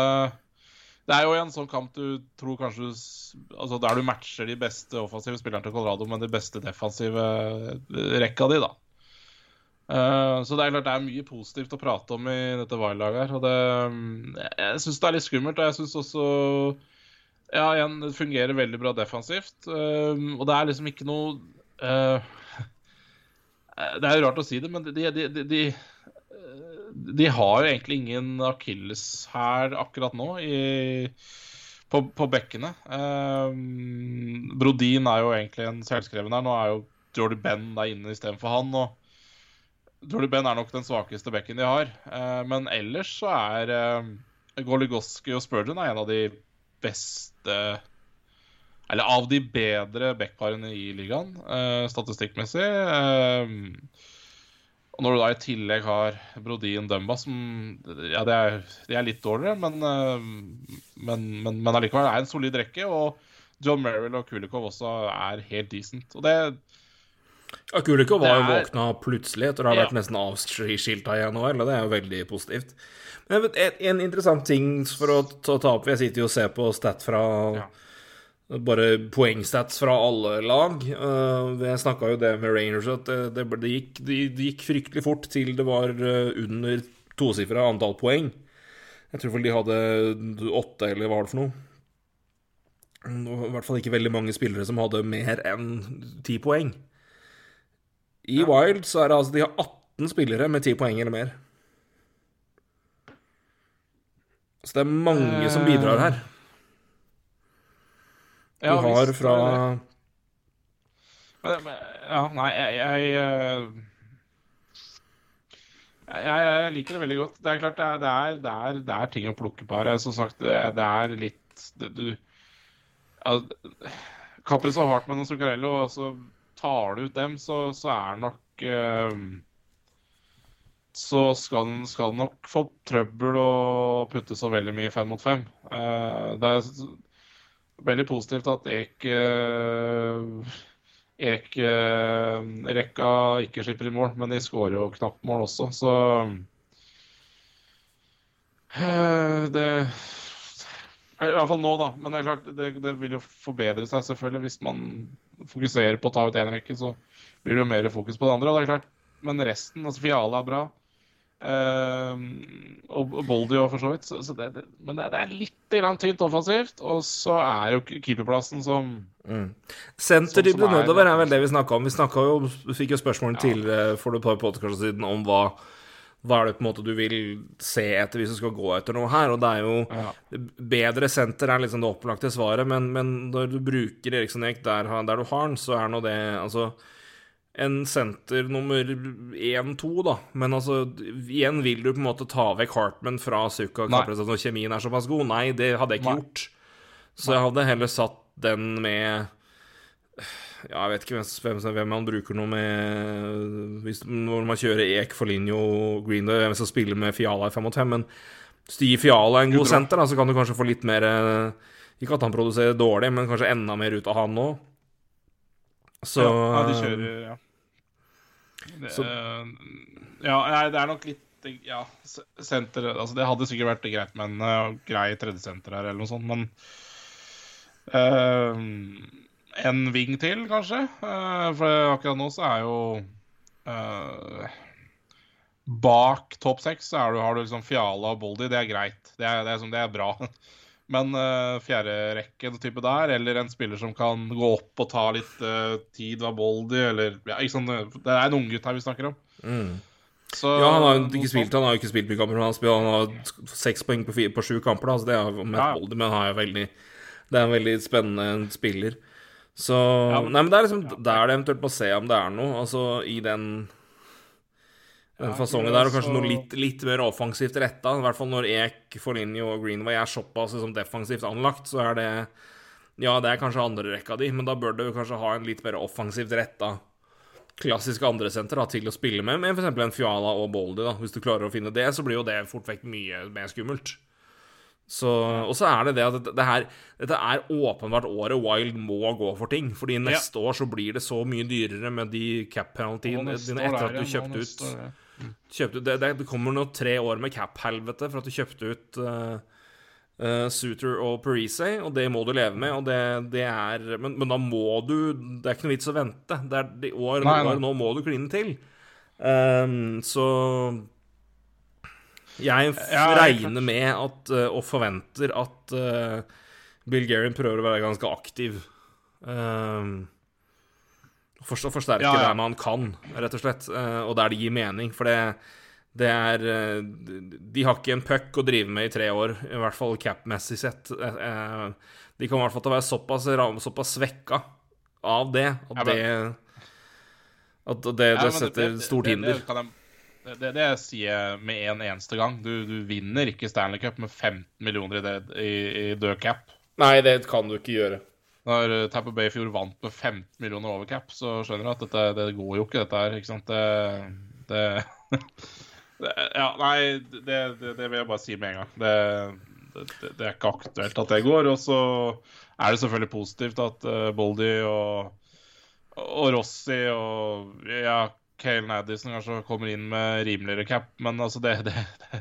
det er jo en sånn kamp du tror kanskje Altså Der du matcher de beste offensive spillerne til Colorado med de beste defensive rekka di, da. Uh, så det er klart det er mye positivt å prate om i dette Wild-laget. Og det, mm, jeg syns det er litt skummelt. Og jeg syns også Ja, igjen, det fungerer veldig bra defensivt. Uh, og det er liksom ikke noe Det er jo rart å si det, men de, de, de, de, har egentlig ingen akilleshæl akkurat nå i, på, på bekkene. Um, Brodin er jo egentlig en selvskreven her. Nå er jo Jordy Benn der inne istedenfor han. og Jordy Ben er nok den svakeste bekken de har. Uh, men ellers så er uh, Goligoski og Spurgeon er en av de beste Eller av de bedre backparene i ligaen, uh, statistikkmessig. Og når du da i tillegg har Brodin Dumba, som Ja, det er, de er litt dårligere, men, men, men, men allikevel er en solid rekke. Og John Merrill og Kulikov også er helt decent. Og det ja, var jo er- våkna plutselig etter å ha Ja. vært nesten avskilta i NHL, og det er jo veldig positivt. Men en, en interessant ting for å ta, ta opp Jeg sitter jo og ser på stat fra Ja. Bare poengstats fra alle lag. Uh, jeg snakka jo det med Rangers, at det, det, gikk, det, gikk fryktelig fort til det var uh, under tosifra antall poeng. Jeg tror vel de hadde åtte, eller hva var det for noe? Det var I hvert fall ikke veldig mange spillere som hadde mer enn ti poeng. I Wild så er det altså De har 18 spillere med 10 poeng eller mer. Så det er mange som bidrar her. Du Ja, har visst, fra det det. Ja, nei, jeg jeg, eh, jeg jeg liker det veldig godt. Det er klart det er, det er, det er, det er ting å plukke på her. Som sagt, det, er litt du ja, Kapris hardt med noen Zuccarello, og så tar du ut dem, så, så er nok eh, Så skal den skal den nok få trøbbel og putte så veldig mye fem mot fem. Eh, det er veldig positivt at Ek eh, Ek eh, rekka ikke slipper i mål, men de skårer jo knapt mål også, så eh, Det I hvert fall nå, da. Men det er klart, det, det vil jo forbedre seg selvfølgelig. Hvis man fokuserer på å ta ut én rekke, så blir det jo mer fokus på det andre. Og det er klart, Men resten, altså Fiala er bra. Uh, og Boldy òg, for så vidt. Så, så det, det, men det, det er litt grann tynt offensivt. Og så er jo keeperplassen som mm. Senter som er- nedover er vel det vi snakka om. Vi jo, vi fikk jo spørsmål tidligere for et par podkaster siden om hva hva er det på en måte du vil se etter hvis du skal gå etter noe her? Og det er jo Ja. Bedre senter er liksom det opplagte svaret, men, men når du bruker Eriksson Eek der, der du har den, så er nå det Altså en senter nummer én-to, da. Men altså, igjen vil du på en måte ta vekk Hartman fra Sukka Nei. Når kjemien er såpass god. Nei, det hadde jeg ikke Nei. gjort. Så jeg hadde heller satt den med Ja, jeg vet ikke hvem, hvem, man bruker noe med hvis, Når man kjører Ek, Foligno, Greenway, hvem som spiller med Fiala i 5 mot 5, men hvis du gir Fiala en god senter, da, så kan du kanskje få litt mer eh, Ikke at han produserer dårlig, men kanskje enda mer ut av han nå. Så ja, de kjører Ja. Det, Så- ja, det er nok litt Ja, senter Altså, det hadde sikkert vært greit med en uh, grei tredjesenter her, eller noe sånt, men eh, En ving til, kanskje? Eh, for akkurat nå så er jo uh, Bak topp seks har du liksom Fiala og Boldi. Det er greit. Det er, det er, som- det er bra. Men uh, fjerde rekke type der, eller en spiller som kan gå opp og ta litt uh, tid av Boldi, eller ja, sånn, Det er en unggutt her vi snakker om. mm. Så, Ja, han har jo ikke spilt. Han har ikke spilt mye kamper, men han, spiller, han har seks poeng på, fire, på sju kamper. Da, så det er Matt Ja. Boldi, men han er veldig Det er en veldig spennende spiller. Så Ja, Nei, men det er liksom der det eventuelt må se om det er noe. Altså i den den Ja, fasongen der, og kanskje så... noe litt, litt mer offensivt retta. I hvert fall når Ek, Foligno og Greenway er såpass liksom, defensivt anlagt, så er det Ja, det er kanskje andrerekka di, men da bør du kanskje ha en litt mer offensivt retta klassiske andresenter til å spille med, med f.eks. en Fiala og Boldy. da Hvis du klarer å finne det, så blir jo det fort vekk mye mer skummelt. Så, og så er det det at det her, dette er åpenbart året Wild må gå for ting. Fordi neste år så blir det så mye dyrere med de cap penaltyene dine etter er at du kjøpte ut kjøpt er det. det, kommer nå tre år med cap-helvete for at du kjøpte ut uh, uh, Suter og Parise, og det må du leve med. Og det, det er men, men da må du Det er ikke noe vits å vente. Det er de år, Nei, nå må du kline til. Um, så jeg er regner med at, uh, og forventer at uh, Bill Guerin prøver å være ganske aktiv. Um, For, forsterke Ja, ja. det man kan, rett og slett. eh, og der det gir mening. For det, det er eh, De har ikke en puck å drive med i tre år, i hvert fall cap-messig sett. Eh, eh, De kommer i hvert fall å være såpass, såpass svekka av det at det At det, det, setter stort hinder. Det, kan det, det, det sier jeg med en eneste gang. Du, du vinner ikke Stanley Cup med 15 millioner i, det, i, i død cap. Nei, det kan du ikke gjøre. Når Tapper Tampa Bay i fjor vant med 15 millioner over cap, så skjønner du at dette, det går jo ikke, dette her. ikke sant? Det, det, det Ja, nei, det, det, det vil jeg bare si med en gang. Det, er ikke aktuelt at det går. Og så er det selvfølgelig positivt at uh, Boldy og, og Rossi og ja, Kale Naddison kanskje kommer inn med rimeligere cap, men altså det, det,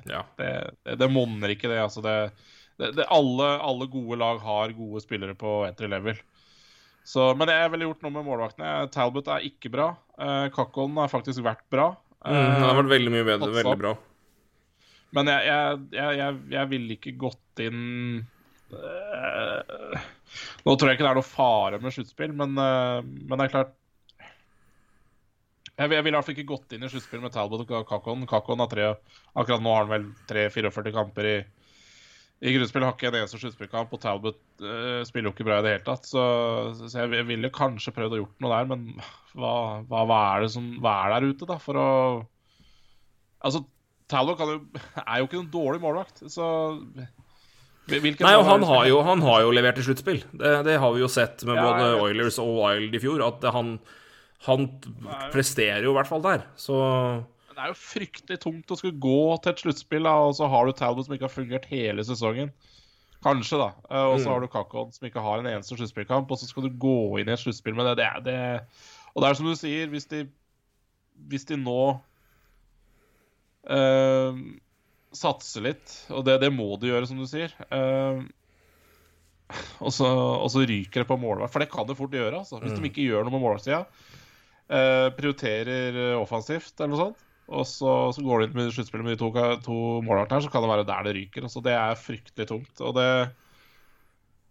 Ja. det, det, det monner ikke, det. altså det, det, det alle, alle gode lag har gode spillere på entry level. Så, men jeg ville gjort noe med målvaktene. Talbot er ikke bra. Uh, Kakon har faktisk vært bra. Mm, det har vært veldig mye bedre. Satsa. Veldig bra. Men jeg, jeg, jeg, jeg ville ikke gått inn uh, Nå tror jeg ikke det er noe fare med sluttspill, men, uh, men det er klart Jeg, jeg ville i hvert fall ikke gått inn i sluttspillet med Talbot og Kakon. Kakon har tre, akkurat nå har han vel 3-44 kamper i, i grunnspill. Har ikke en eneste sluttspillkamp, og Talbot uh, spiller jo ikke bra i det hele tatt. Så, så jeg, jeg ville kanskje prøvd å gjort noe der, men hva, hva, hva er det som hva er der ute, da, for å Altså, Talbot kan jo, er jo ikke noen dårlig målvakt, så Hvilken Nei, og han har jo, han har jo levert i sluttspill. Det, det har vi jo sett med Ja, både. Oilers og Wild i fjor, at han, han presterer jo i hvert fall der. Så Det er jo fryktelig tungt å skulle gå til et sluttspill, og så har du Talbot som ikke har fungert hele sesongen. Kanskje, da. Eh, Og så Mm. har du Kakon som ikke har en eneste sluttspillkamp, og så skal du gå inn i et sluttspill med det. det, det. Og det er som du sier, hvis de, hvis de nå uh, satser litt, og det, det må de gjøre, som du sier uh, og, så, og så ryker det på målvakt, for det kan det fort gjøre. Altså. Hvis Mm. de ikke gjør noe med målvaktsida, eh, prioriterer eh, offensivt eller noe sånt, og så, så går de inn med sluttspillet med de to, to målvaktene her, så kan det være der det ryker. Altså, det er fryktelig tungt. Og det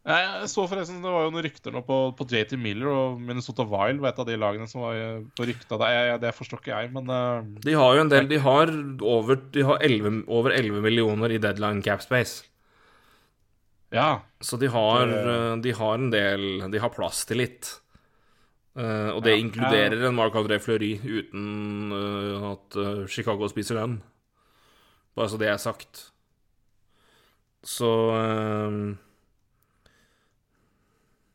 jeg så forresten, Det var jo noen rykter nå på, på JT Miller og Minnesota Wild var et av de lagene som var eh, på rykta. Det, det forstår ikke jeg, men uh, de har jo en del De har over, de har 11, over 11 millioner i deadline cap space. ja. Så de har, Det- de har en del De har plass til litt. Eh, og det Ja. inkluderer en Marc-André Fleury uten uh, at uh, Chicago spiser den. Bare så det er sagt. Så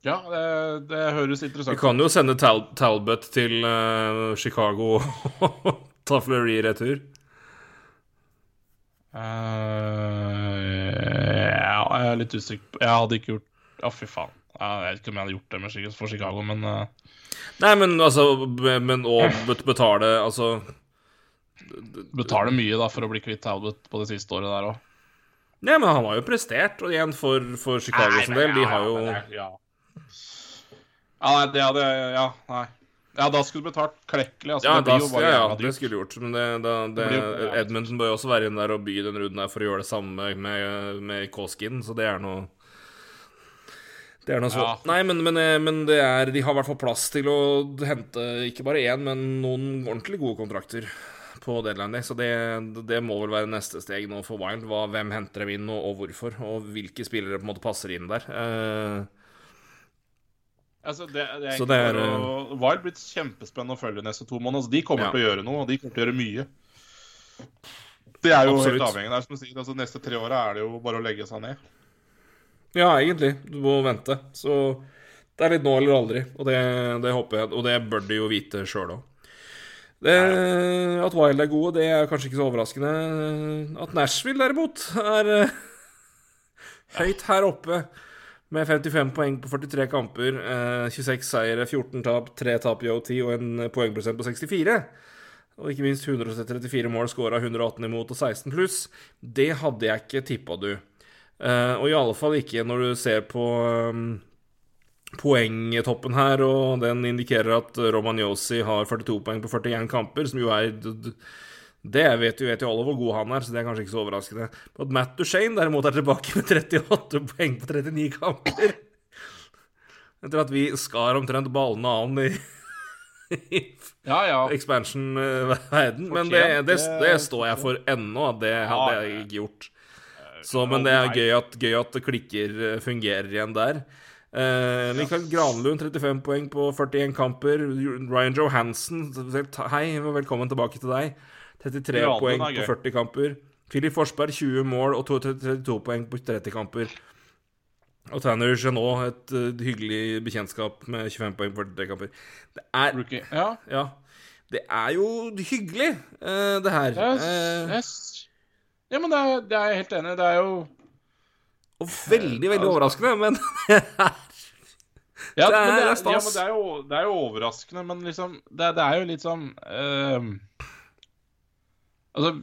Ja, det, det høres interessant ut. kan jo sende Tal Talbot til Chicago og ta Fleury i retur. Ja, jeg er litt usikker på Jeg hadde ikke gjort Ja, fy faen. Jeg vet ikke om jeg hadde gjort det med for Chicago, men uh... Nei, men altså Men å betale Altså Betale mye da for å bli kvitt Talbot på det siste året der òg. Nei, men han har jo prestert, og igjen for, for Chicago sin del. De har jo Ja, ja nei, det hadde Ja, nei. Ja, da skulle du betalt klekkelig. Altså, Ja, det da, ja, ja, det skulle du gjort. Men det, da, det, Det blir. Edmundton bør jo også være inn der og by den runden der for å gjøre det samme med, med Koskin, så det er noe Det er noe så Ja. Nei, men, men, eh, men det er De har i hvert fall plass til å hente ikke bare én, men noen ordentlig gode kontrakter på deadline day, så det, det må vel være neste steg nå for Wild. Hva, hvem henter dem inn, og, og hvorfor, og hvilke spillere på en måte passer inn der. Uh... Altså, det, det er Så det er, bare å- Wild blir kjempespennende å følge neste to måneder. Altså, de kommer Ja. til å gjøre noe, og de kommer til å gjøre mye. Det er jo Absolutt. helt avhengig. Det er som du sier, altså, neste tre åra er det jo bare å legge seg ned. Ja, egentlig. Du må vente. Så det er litt nå eller aldri, og det, det håper jeg, og det bør de jo vite sjøl òg. At Wild er gode, det er kanskje ikke så overraskende. At Nashville derimot er eh, høyt her oppe med 55 poeng på 43 kamper, eh, 26 seire, 14 tap, 3 tap i OT og en poengprosent på 64. Og ikke minst 134 mål scora 118 imot og 16 pluss. Det hadde jeg ikke tippa, du. Eh, og i alle fall ikke når du ser på um, poengtoppen her, og den indikerer at Romagnosi har 42 poeng på 41 kamper, som jo er Det vet jo, vet jo alle hvor god han er, så det er kanskje ikke så overraskende. At Matt Duchene derimot er tilbake med 38 poeng på 39 kamper. Etter at vi skar omtrent ballene av ham i, Ja, ja. expansion-verden. Men det, det, det- det står jeg for ennå. at Det hadde jeg ikke gjort. Så, men det er gøy at, gøy at klikker, eh, fungerer igjen der. Eh, Mikael Granlund, 35 poeng på 41 kamper. Ryan Johansen, hei, velkommen tilbake til deg. 33 Granlund poeng på 40 kamper. Filip Forsberg, 20 mål og 32 poeng på 30 kamper. Og Tanner Genot, et uh, hyggelig bekjentskap med 25 poeng på 43 kamper. Det er Rookie. Ja. Ja. Det er jo hyggelig, uh, det her. Eh, yes. Ja, men det er, det er jeg helt enig i. Det er jo og veldig, veldig altså- overraskende, men Ja, Det men det er er, ja, men det er, jo, det er jo overraskende, men liksom Det, det er jo litt sånn uh, Altså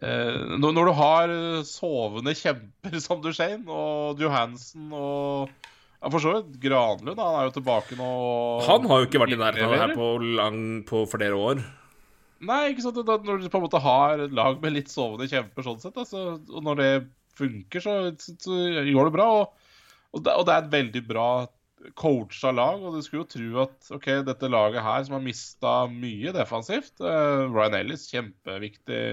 uh, når, du har sovende kjemper som Duchene og Johansen og ja, For så vidt Granlund, han er jo tilbake nå. han har jo ikke vært i nærheten her på, lang, på flere år. Nei, ikke sant. Da, når du på en måte har et lag med litt sovende kjemper sånn sett, altså, og når det funker, så, så, så går det bra. Og, og, det, og det er et veldig bra coacha lag, og du skulle jo tro at ok, dette laget her som har mista mye defensivt uh, Ryan Ellis, kjempeviktig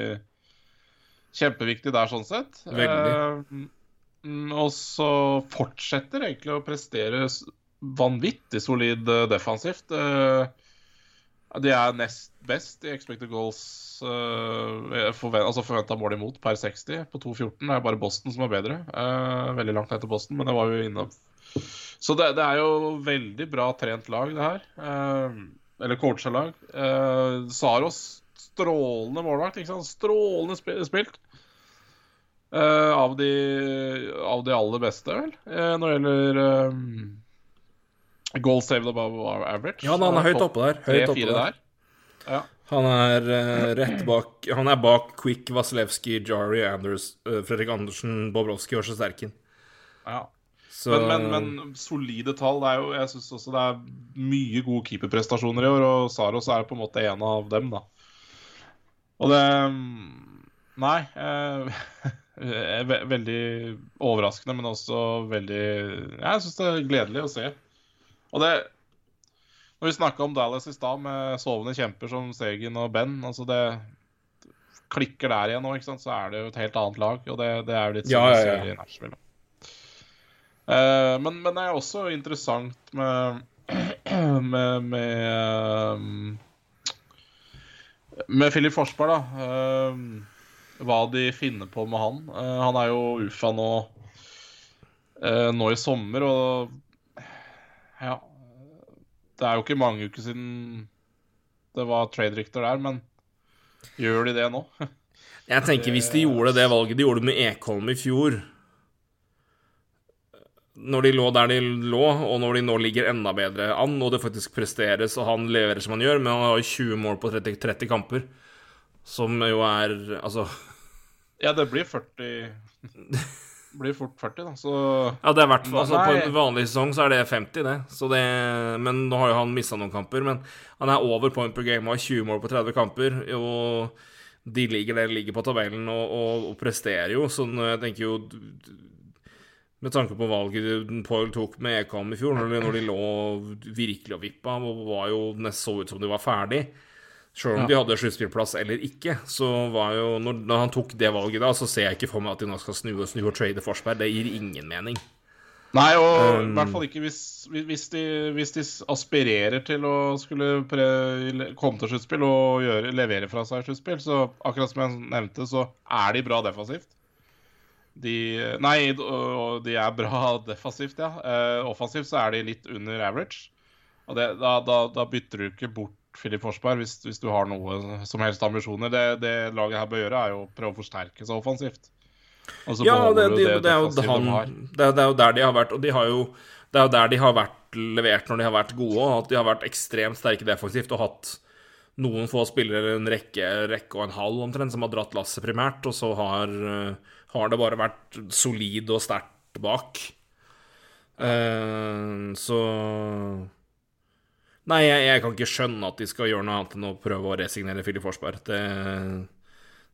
Kjempeviktig der, sånn sett. Veldig. Mm, og så fortsetter egentlig å prestere vanvittig solid eh, defensivt. Ja, De er nest best i expected goals uh, forvent, altså forventa mål imot per 60 på 2,14. Det er bare Boston som er bedre. Uh, veldig langt etter Boston, men det var jo innom. Så det, det er jo veldig bra trent lag, det her. Uh, eller coacha lag. Uh, Saros, strålende målvakt. ikke sant? Strålende spi- spilt. Eh, av, de, av de aller beste, vel, eh, når det gjelder eh, goal saved above average. Ja, han er høyt oppe der. Høyt oppe der. Ja. Han er uh, rett bak Han er bak Quick, Vasilevskij, Jari, Anders, uh, Fredrik Andersen, Bobrovskij og Sjesterkin. ja. Så Men, men, men solide tall. Det er jo, jeg syns også det er mye gode keeperprestasjoner i år, og Saros er på en måte en av dem, da. Og det Nei. Eh, veldig overraskende, men også veldig Jeg syns det er gledelig å se. Og det Når vi snakka om Dallas i stad, med sovende kjemper som Segen og Ben altså det klikker der igjen nå, ikke sant? så er det jo et helt annet lag. Og det, det er jo litt sånn ja, ja, ja. i Nashville. Uh, men, men det er også interessant med med, med, um, med Philip Forsberg, da. Eh, hva de finner på med han. Eh, han er jo UFA nå, eh, nå i sommer, og ja Det er jo ikke mange uker siden det var trade-rykter der, men gjør de det nå? jeg tenker hvis de gjorde det valget de gjorde med Ekholm i fjor Når de lå der de lå, og når de nå ligger enda bedre an, og det faktisk presteres, og han leverer som han gjør, men han har jo 20 mål på 30, 30 kamper, som jo er Altså Ja, det blir 40 blir fort 40, da, så Ja, det er hvert fall altså, På en vanlig sesong så er det 50, det. Så det men nå har jo han mista noen kamper. Men han er over point per game og har 20 mål på 30 kamper. Og de ligger der de ligger på tabellen og, og, og presterer jo, så jeg tenker jo Med tanke på valget Poil tok med Ekholm i fjor, når de, når de lå virkelig og vippa og var jo nesten så ut som de var ferdig Sjøl om de hadde sluttspillplass eller ikke, så var jo når, når han tok det valget da, så ser jeg ikke for meg at de nå skal snu og snu og trade Forsberg. Det gir ingen mening. Nei, og Um, i hvert fall ikke hvis, hvis, de, hvis de aspirerer til å skulle pre, komme til sluttspill og gjøre, levere fra seg sluttspill. Så akkurat som jeg nevnte, så er de bra defensivt. De Nei, de er bra defensivt, ja. Eh, offensivt så er de litt under average. Og det, da, da, da bytter du ikke bort Filip Forsberg hvis, hvis du har noe som helst ambisjoner. Det, det laget her bør gjøre, er jo å prøve å forsterke seg offensivt. Ja, det, de, det, er jo han, de det, er- det jo der de har vært, og de har jo Det er jo der de har vært levert når de har vært gode, og at de har vært ekstremt sterke defensivt og hatt noen få spillere, en rekke, rekke og en halv omtrent, som har dratt lasset primært, og så har, eh, har det bare vært solid og sterkt bak. Uh, så Nei, jeg, jeg kan ikke skjønne at de skal gjøre noe annet enn å prøve å resignere Filip Forsberg. Det,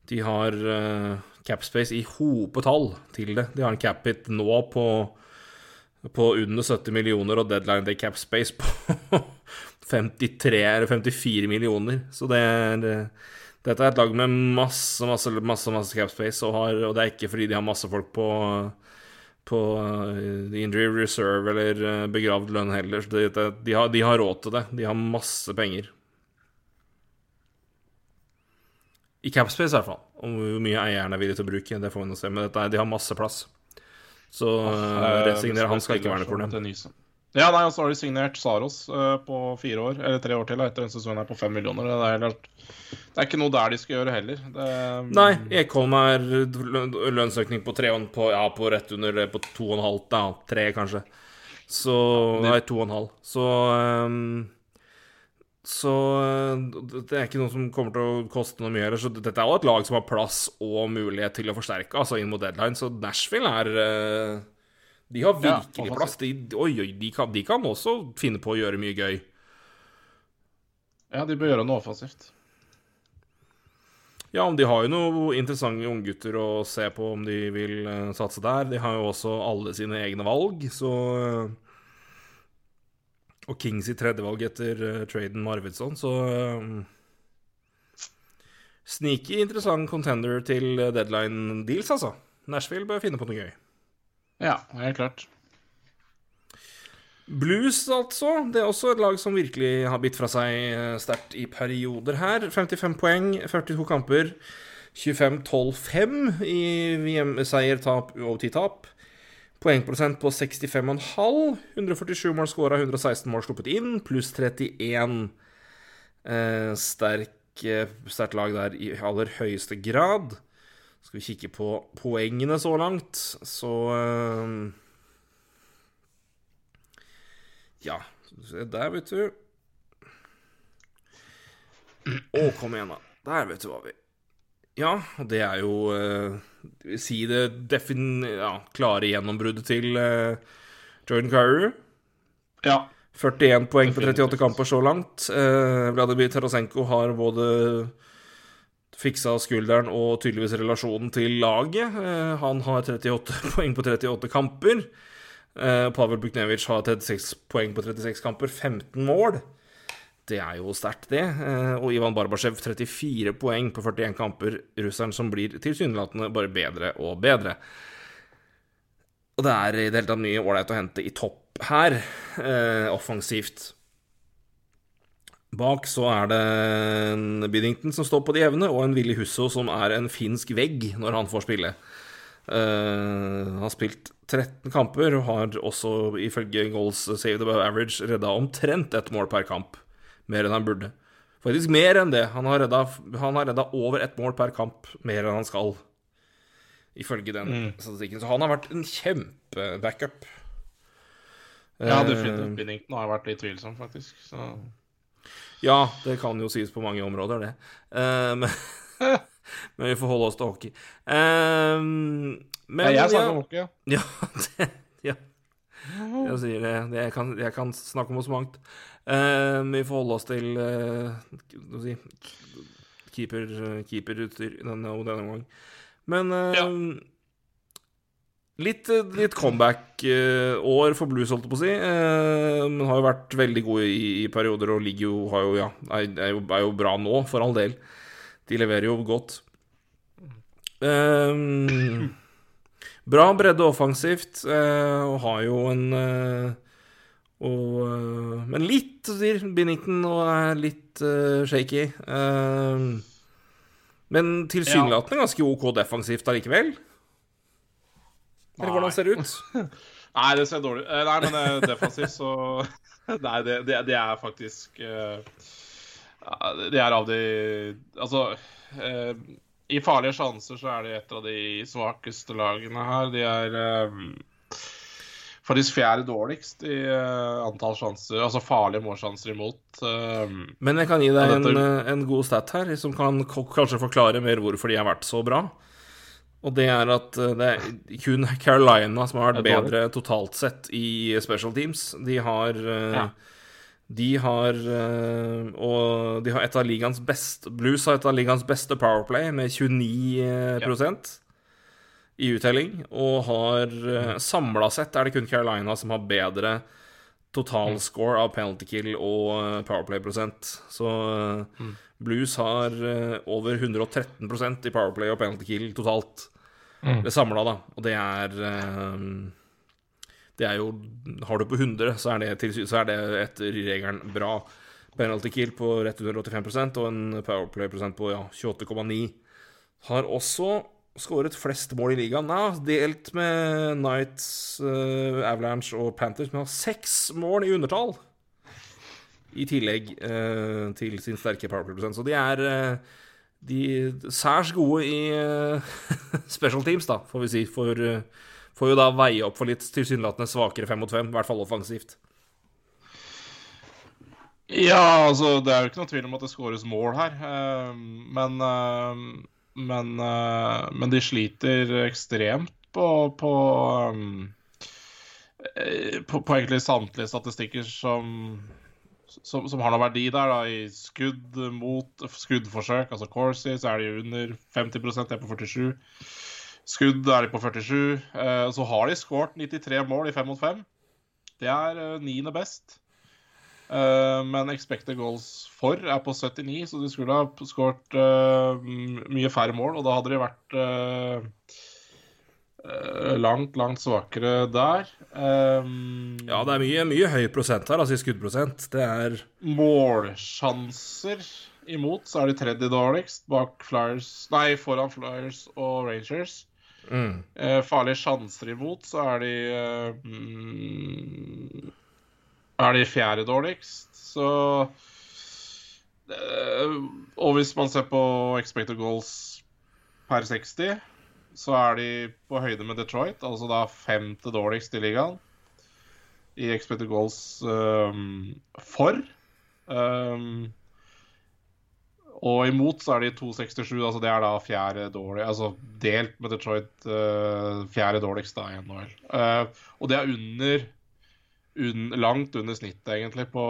de har uh, capspace i hopetall til det. De har en capit nå på, på under 70 millioner og deadline day capspace på, 53 eller 54 millioner. Så det er eh, Dette er et lag med masse, masse, masse, masse cap space, og, har, og det er ikke fordi de har masse folk på på uh, injury reserve eller uh, begravd lønn heller. Det, de, har, de, har, råd til det. De har masse penger. I capspace, i hvert fall. Om hvor mye eieren er villig til å bruke, det får vi nå se. Men dette, de har masse plass. Så uh, resignere han skal ikke være noe problem. Ja, nei, og så har de signert Saros uh, på fire år, eller tre år til, etter en sesong her på fem millioner. Det er, helt, det er, ikke noe der de skal gjøre heller. Det, nei, Ekholm er lønnsøkning på tre på, ja, på rett under på to og en halv, ja, tre kanskje. Så Nei, to og en halv. Så um, så eh, det er ikke noe som kommer til å koste noe mye heller. Så dette er jo et lag som har plass og mulighet til å forsterke, altså inn mot deadline. Så Nashville er eh, De har virkelig ja, plass. De, oi, oi, de kan, de kan, også finne på å gjøre mye gøy. Ja, de bør gjøre noe offensivt. Ja, de har jo noen interessante unggutter å se på om de vil uh, satse der. De har jo også alle sine egne valg, så uh, og Kings i tredjevalg etter uh, traden med Arvidsson, så Sneaky interessant contender til deadline deals, altså. Nashville bør finne på noe gøy. Ja, helt klart. Blues, altså. Det er også et lag som virkelig har bitt fra seg eh, sterkt i perioder her. 55 poeng, 42 kamper. 25-12-5 i VM-seier, tap og 10-tap. Poengprosent på 65,5. 147 mål skåra, 116 mål sluppet inn, pluss 31. Eh, eh, sterkt lag der i aller høyeste grad. Skal vi kikke på poengene så langt, så eh, Ja, se der, vet du. Å, kom igjen, da. Der, vet du hva vi Ja, og det er jo eh, si det defin... Ja, klare gjennombruddet til eh, Jordan Carew. Ja. 41 poeng på 38 kamper så langt. Eh, Vladimir Tarasenko har både fiksa skulderen og tydeligvis relasjonen til laget. Uh, han har 38 poeng på 38 kamper. Uh, Pavel Buknevic har 36 poeng på 36 kamper, 15 mål. Det er jo sterkt, det. Eh, og Ivan Barbasjev 34 poeng på 41 kamper. Russeren som blir tilsynelatende bare bedre og bedre. Og det er i det hele tatt mye ålreit å hente i topp her, eh, offensivt. Bak så er det en Biddington som står på de jevne, og en Willy Husso som er en finsk vegg når han får spille. Uh, han har spilt 13 kamper og har også ifølge goals saved above average redda omtrent ett mål per kamp mer enn han burde. Faktisk mer enn det. Han har redda, han har redda over ett mål per kamp mer enn han skal, ifølge den mm. statistikken. Så han har vært en kjempebackup. Ja, eh, definitivt. Binnington har vært litt tvilsom, faktisk. Så. Ja, det kan jo sies på mange områder, det. Uh, men, men, vi får holde oss til hockey. Uh, men, Nei, jeg snakker om hockey, ja. Ja, det, ja. Jeg sier det. Jeg kan, jeg kan snakke om så mangt. Uh, vi får holde oss til uh, si, keeper, keeperutstyr denne, denne gang. Men ja. Litt, litt comeback-år for Blues, holdt jeg på å si. Men har jo vært veldig gode i, i perioder og ligger jo, har jo, ja, er, er, jo, er, jo, bra nå, for all del. De leverer jo godt. Um, bra bredde offensivt, og har jo en og, men litt, sier Binnington, og er litt uh, shaky. Uh, men tilsynelatende ganske OK defensivt allikevel? Eller hvordan ser det ut? Nei, det ser dårlig ut. Nei, men defensivt så Nei, det, det, det er faktisk Det er av de Altså I farlige sjanser så er de et av de svakeste lagene her. De er faktisk fjerde dårligst i uh, antall sjanser, altså farlige målsjanser imot. Uh, Men jeg kan gi deg en, eh, en, god stat her, som kan kanskje forklare mer hvorfor de har vært så bra. Og det er at det er kun Carolina som har vært bedre totalt sett i special teams. De har uh, ja. De har Og de har et av ligaens beste Blues har et av ligaens beste Powerplay med 29 ja i uttelling, og har eh, samla sett er det kun Carolina som har bedre totalscore av penalty kill og eh, powerplay-prosent. Så eh, Blues har eh, over 113% i powerplay og penalty kill totalt. Det samla, da. Og det er eh, Det er jo Har du på 100, så er det, til, så er det etter regelen bra. Penalty kill på rett under 85 og en powerplay-prosent på ja, 28,9. Har også skåret flest mål i ligaen. Ja, delt med Knights, eh, Avalanche og Panthers, men har seks mål i undertall. I tillegg eh, til sin sterke powerplay-prosent. Så de er eh, de særs gode i eh, special teams, da, får vi si. For eh, får jo da veie opp for litt tilsynelatende svakere fem mot fem, i hvert fall offensivt. Ja, altså Det er jo ikke noe tvil om at det skåres mål her. eh, Men, men, men de sliter ekstremt på, på, på, på egentlig samtlige statistikker som, som, som har noe verdi der. da, I skudd mot skuddforsøk, altså Corsi, så er de under 50 de er på 47. Skudd er de på 47. eh, Så har de skåret 93 mål i fem mot fem. Det er eh, niende best. Eh, men expected goals for er på 79, så de skulle ha skåret eh, mye færre mål. Og da hadde de vært eh, langt, langt svakere der. Um, Ja, det er mye, mye høy prosent her, altså i skuddprosent. Det er Målsjanser imot, så er de tredje dårligst bak Flyers Nei, foran Flyers og Rangers. mm, Eh, farlige sjanser imot, så er de eh, mm, Er de fjerde dårligst, så eh, Og hvis man ser på expected goals per 60, så er de på høyde med Detroit, altså da femte dårligst i ligaen. I expected goals um, for. Um, og imot så er de 2,67, altså det er da fjerde dårlig Altså delt med Detroit uh, fjerde dårligst da i NHL. Uh, og det er under, un, langt under snittet, egentlig, på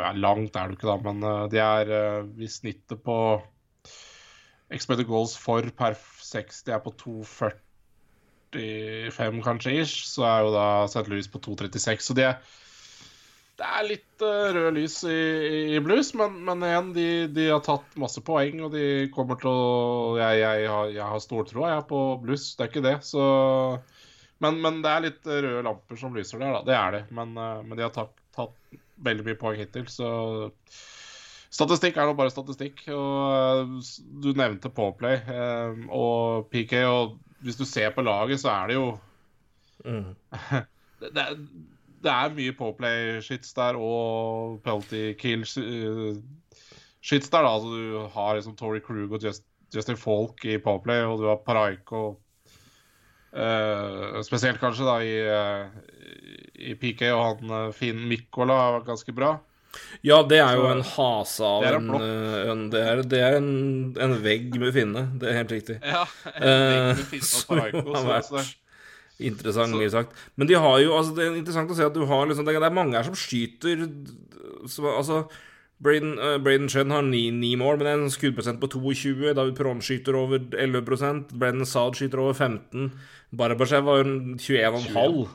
Ja, langt er det jo ikke, da, men uh, de er uh, i snittet på expected goals for per 60 er på 2,45 kanskje ish, så er jo da St. Louis på 2,36. Så de er det er litt uh, rød lys i, i blues, men, men igjen, de, de har tatt masse poeng, og de kommer til å Jeg, jeg, har, jeg har stortroa jeg, på blues, det er ikke det. Så men, men det er litt røde lamper som lyser der, da. Det er det. Men, uh, men de har tatt, tatt veldig mye poeng hittil, så Statistikk er nå bare statistikk. og uh, Du nevnte Pawplay uh, og PK, og hvis du ser på laget, så er det jo mm. det, det, er, mye påplay-shits der og pelty kill-shits der. da, altså Du har liksom Tory Krug og Just, Justin Falk i påplay, og du har Paraiko Uh, Spesielt kanskje da i, eh, i PK, og han eh, Finn Mikkola var ganske bra. Ja, det er jo en hase av Det er en, eh, en Det er, det er en, en vegg med finne, det er helt riktig. Ja, en vegg og som Paraiko, har vært interessant, mye sagt. Men de har jo altså Det er interessant å se at du har liksom Det er mange her som skyter som, Altså Braden, uh, Braden Chen har ni, ni mål, men en skuddprosent på 22. David Perón skyter over 11 Brennan Saad skyter over 15 Barbashev har en 21,5.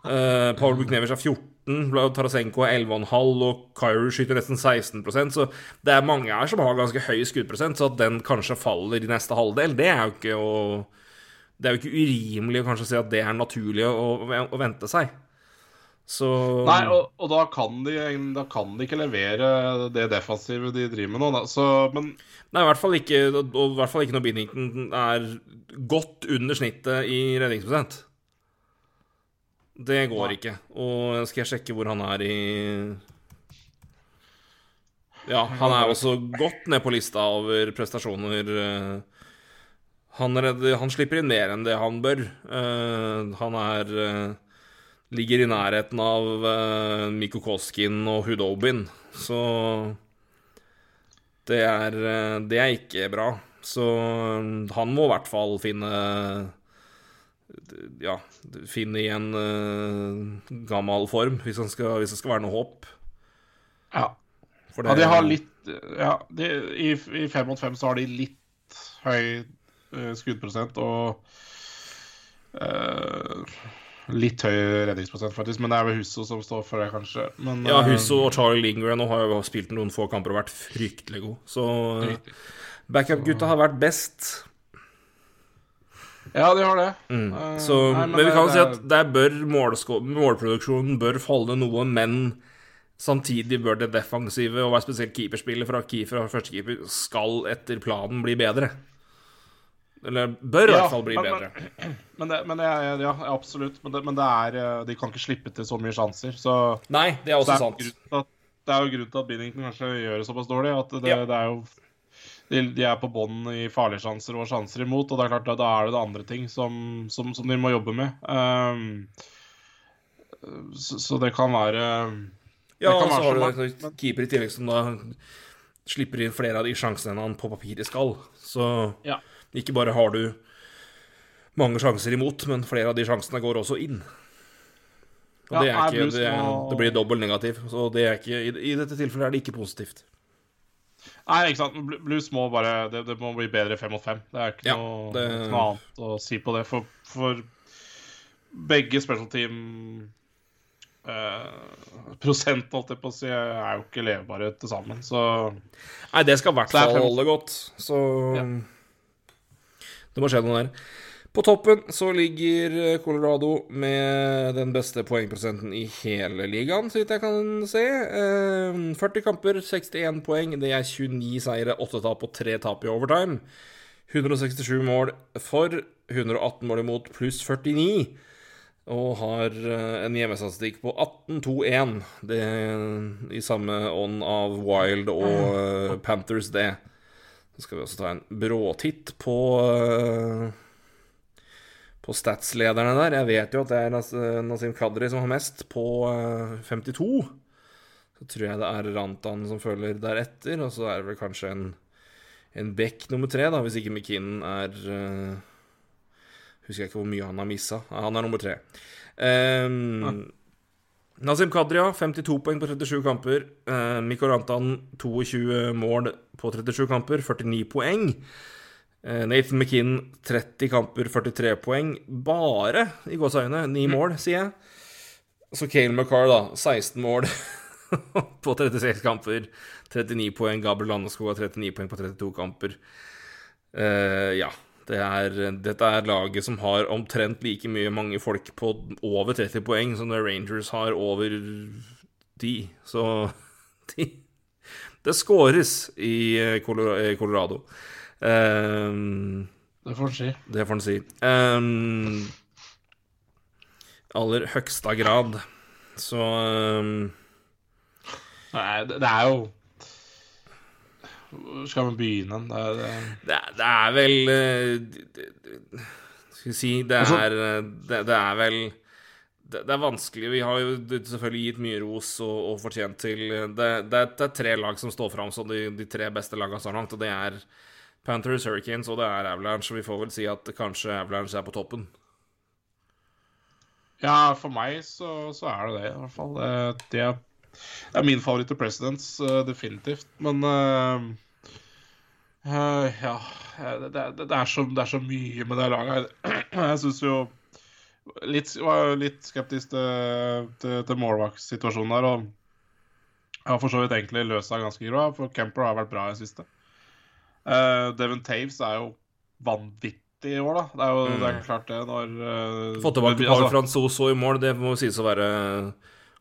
Uh, Paul Buknevic har 14. Tarasenko er 11,5, og Kyru skyter nesten 16% Så det er mange her som har ganske høy skuddprosent, så at den kanskje faller i neste halvdel, det er jo ikke å Det er jo ikke urimelig å kanskje si at det er naturlig å, å vente seg. Så Nei, og, og da, kan de, da kan de ikke levere det defensive de driver med nå, da. Så, men Nei, i hvert fall ikke Og i hvert fall ikke når Binnington er godt under snittet i redningsprosent. Det går ikke. Og skal jeg sjekke hvor han er i Ja, han er også godt ned på lista over prestasjoner. eh. Han, redder, han slipper inn mer enn det han bør. Eh, Han er eh, Ligger i nærheten av uh, Mikko Koskin og Hudobin, så det er, det er ikke bra. Så han må i hvert fall finne Ja, finne i en eh, gammel form, hvis, det skal, det skal være noe håp. ja. For Ja, de har litt Ja, de, i, i fem mot fem så har de litt høy uh, skuddprosent og uh, litt høy redningsprosent, faktisk. Men det er vel Husso som står for det, kanskje. Men, Ja, Husso og Charlie Lingren har jo spilt noen få kamper og vært fryktelig gode. Så backup-gutta har vært best. Ja, de har det. Mm. Uh, Så, nei, men, vi kan jo si at der bør målproduksjonen bør falle noe, men samtidig bør det defensive, og spesielt keeperspillet fra, keeper, og førstekeeper, skal etter planen bli bedre. Eller bør i Ja, hvert fall bli men- bedre. Men, det, men det er, ja, absolutt. Men, det, men det er eh, De kan ikke slippe til så mye sjanser. Så Nei, det er også det, sant. at, det er jo grunnen til at Binnington kanskje gjør det såpass dårlig. At det, Ja. det er jo de, de er på bånn i farlige sjanser og sjanser imot, og det er klart da er det det andre ting som, som, som de må jobbe med. Um, så, så det kan være Ja, det kan og så har du en keeper i tillegg som da slipper inn flere av de sjansene enn han på papiret skal. Så Ja. ikke bare har du mange sjanser imot, men flere av de sjansene går også inn. Og Ja, det, er ikke, det, det blir dobbelt negativ. Så det er ikke, i, i dette tilfellet er det ikke positivt. Nei, ikke sant. Bl- Blues må bare Det, det må bli bedre fem mot fem. Det er ikke Ja, noe, det- noe annet å si på det. For, for begge special team eh, prosent, holdt jeg på å si, er jo ikke levbare til sammen. Så Nei, det skal i hvert er fall holde godt. Så Ja. det må skje noe der. På toppen så ligger Colorado med den beste poengprosenten i hele ligaen, så vidt jeg kan se. Eh, 40 kamper, 61 poeng. Det er 29 seire, 8 tap og 3 tap i overtime. 167 mål for, 118 mål imot, pluss 49. Og har eh, en hjemmestatistikk på 18-2-1. Det I samme ånd av Wild og eh, Panthers, det. Så skal vi også ta en bråtitt på eh, På statslederne der. Jeg vet jo at det er Nas Nasim Kadri som har mest, på eh, 52. Så tror jeg det er Rantan som følger deretter, og så er det vel kanskje en, en Beck nummer tre, da, hvis ikke McKinnon er eh, Husker jeg ikke hvor mye han har missa. Han er nummer tre. Um, Nazim Kadria, 52 poeng på 37 kamper. Uh, Mikko Rantan, 22 mål på 37 kamper, 49 poeng. Eh, Nathan McKinn, 30 kamper, 43 poeng. Bare, i gåseøyne, 9 mål, sier jeg. Så Cale McCarr, da. 16 mål på 36 kamper. 39 poeng. Gabriel Landeskog har 39 poeng på 32 kamper. Uh, ja. Det er, dette er laget som har omtrent like mye mange folk på over 30 poeng som det Rangers har over 10. Så de, det scores i eh, i Colorado. Um, det får en si. det får en si. Um, aller høgsta grad. Så um, Nei, det, det er jo Hvor skal vi begynne? Det det, det, det er vel Skal vi si Det er det, er vel det, er vanskelig. Vi har jo selvfølgelig gitt mye ros og, og fortjent til det er tre lag som står fram som de, de tre beste lagene så langt, og det er Panthers, Hurricanes og det er Avalanche. Vi får vel si at kanskje Avalanche er på toppen. Ja, for meg så, så er det det, i hvert fall. Det, er, min favoritt til Presidents, eh, definitivt. Men uh, uh, ja det, det, er så, det er så mye med det laget. Jeg syns jo litt, var litt skeptisk til, til, til målvaktssituasjonen der. Og har for så vidt egentlig løst seg ganske bra, for Kemper har vært bra i det siste. Uh, Devon Taves er jo vanvittig i år, da. Det er jo det er klart det når uh, Fått tilbake altså- Paul Francoso i mål, det må sies å være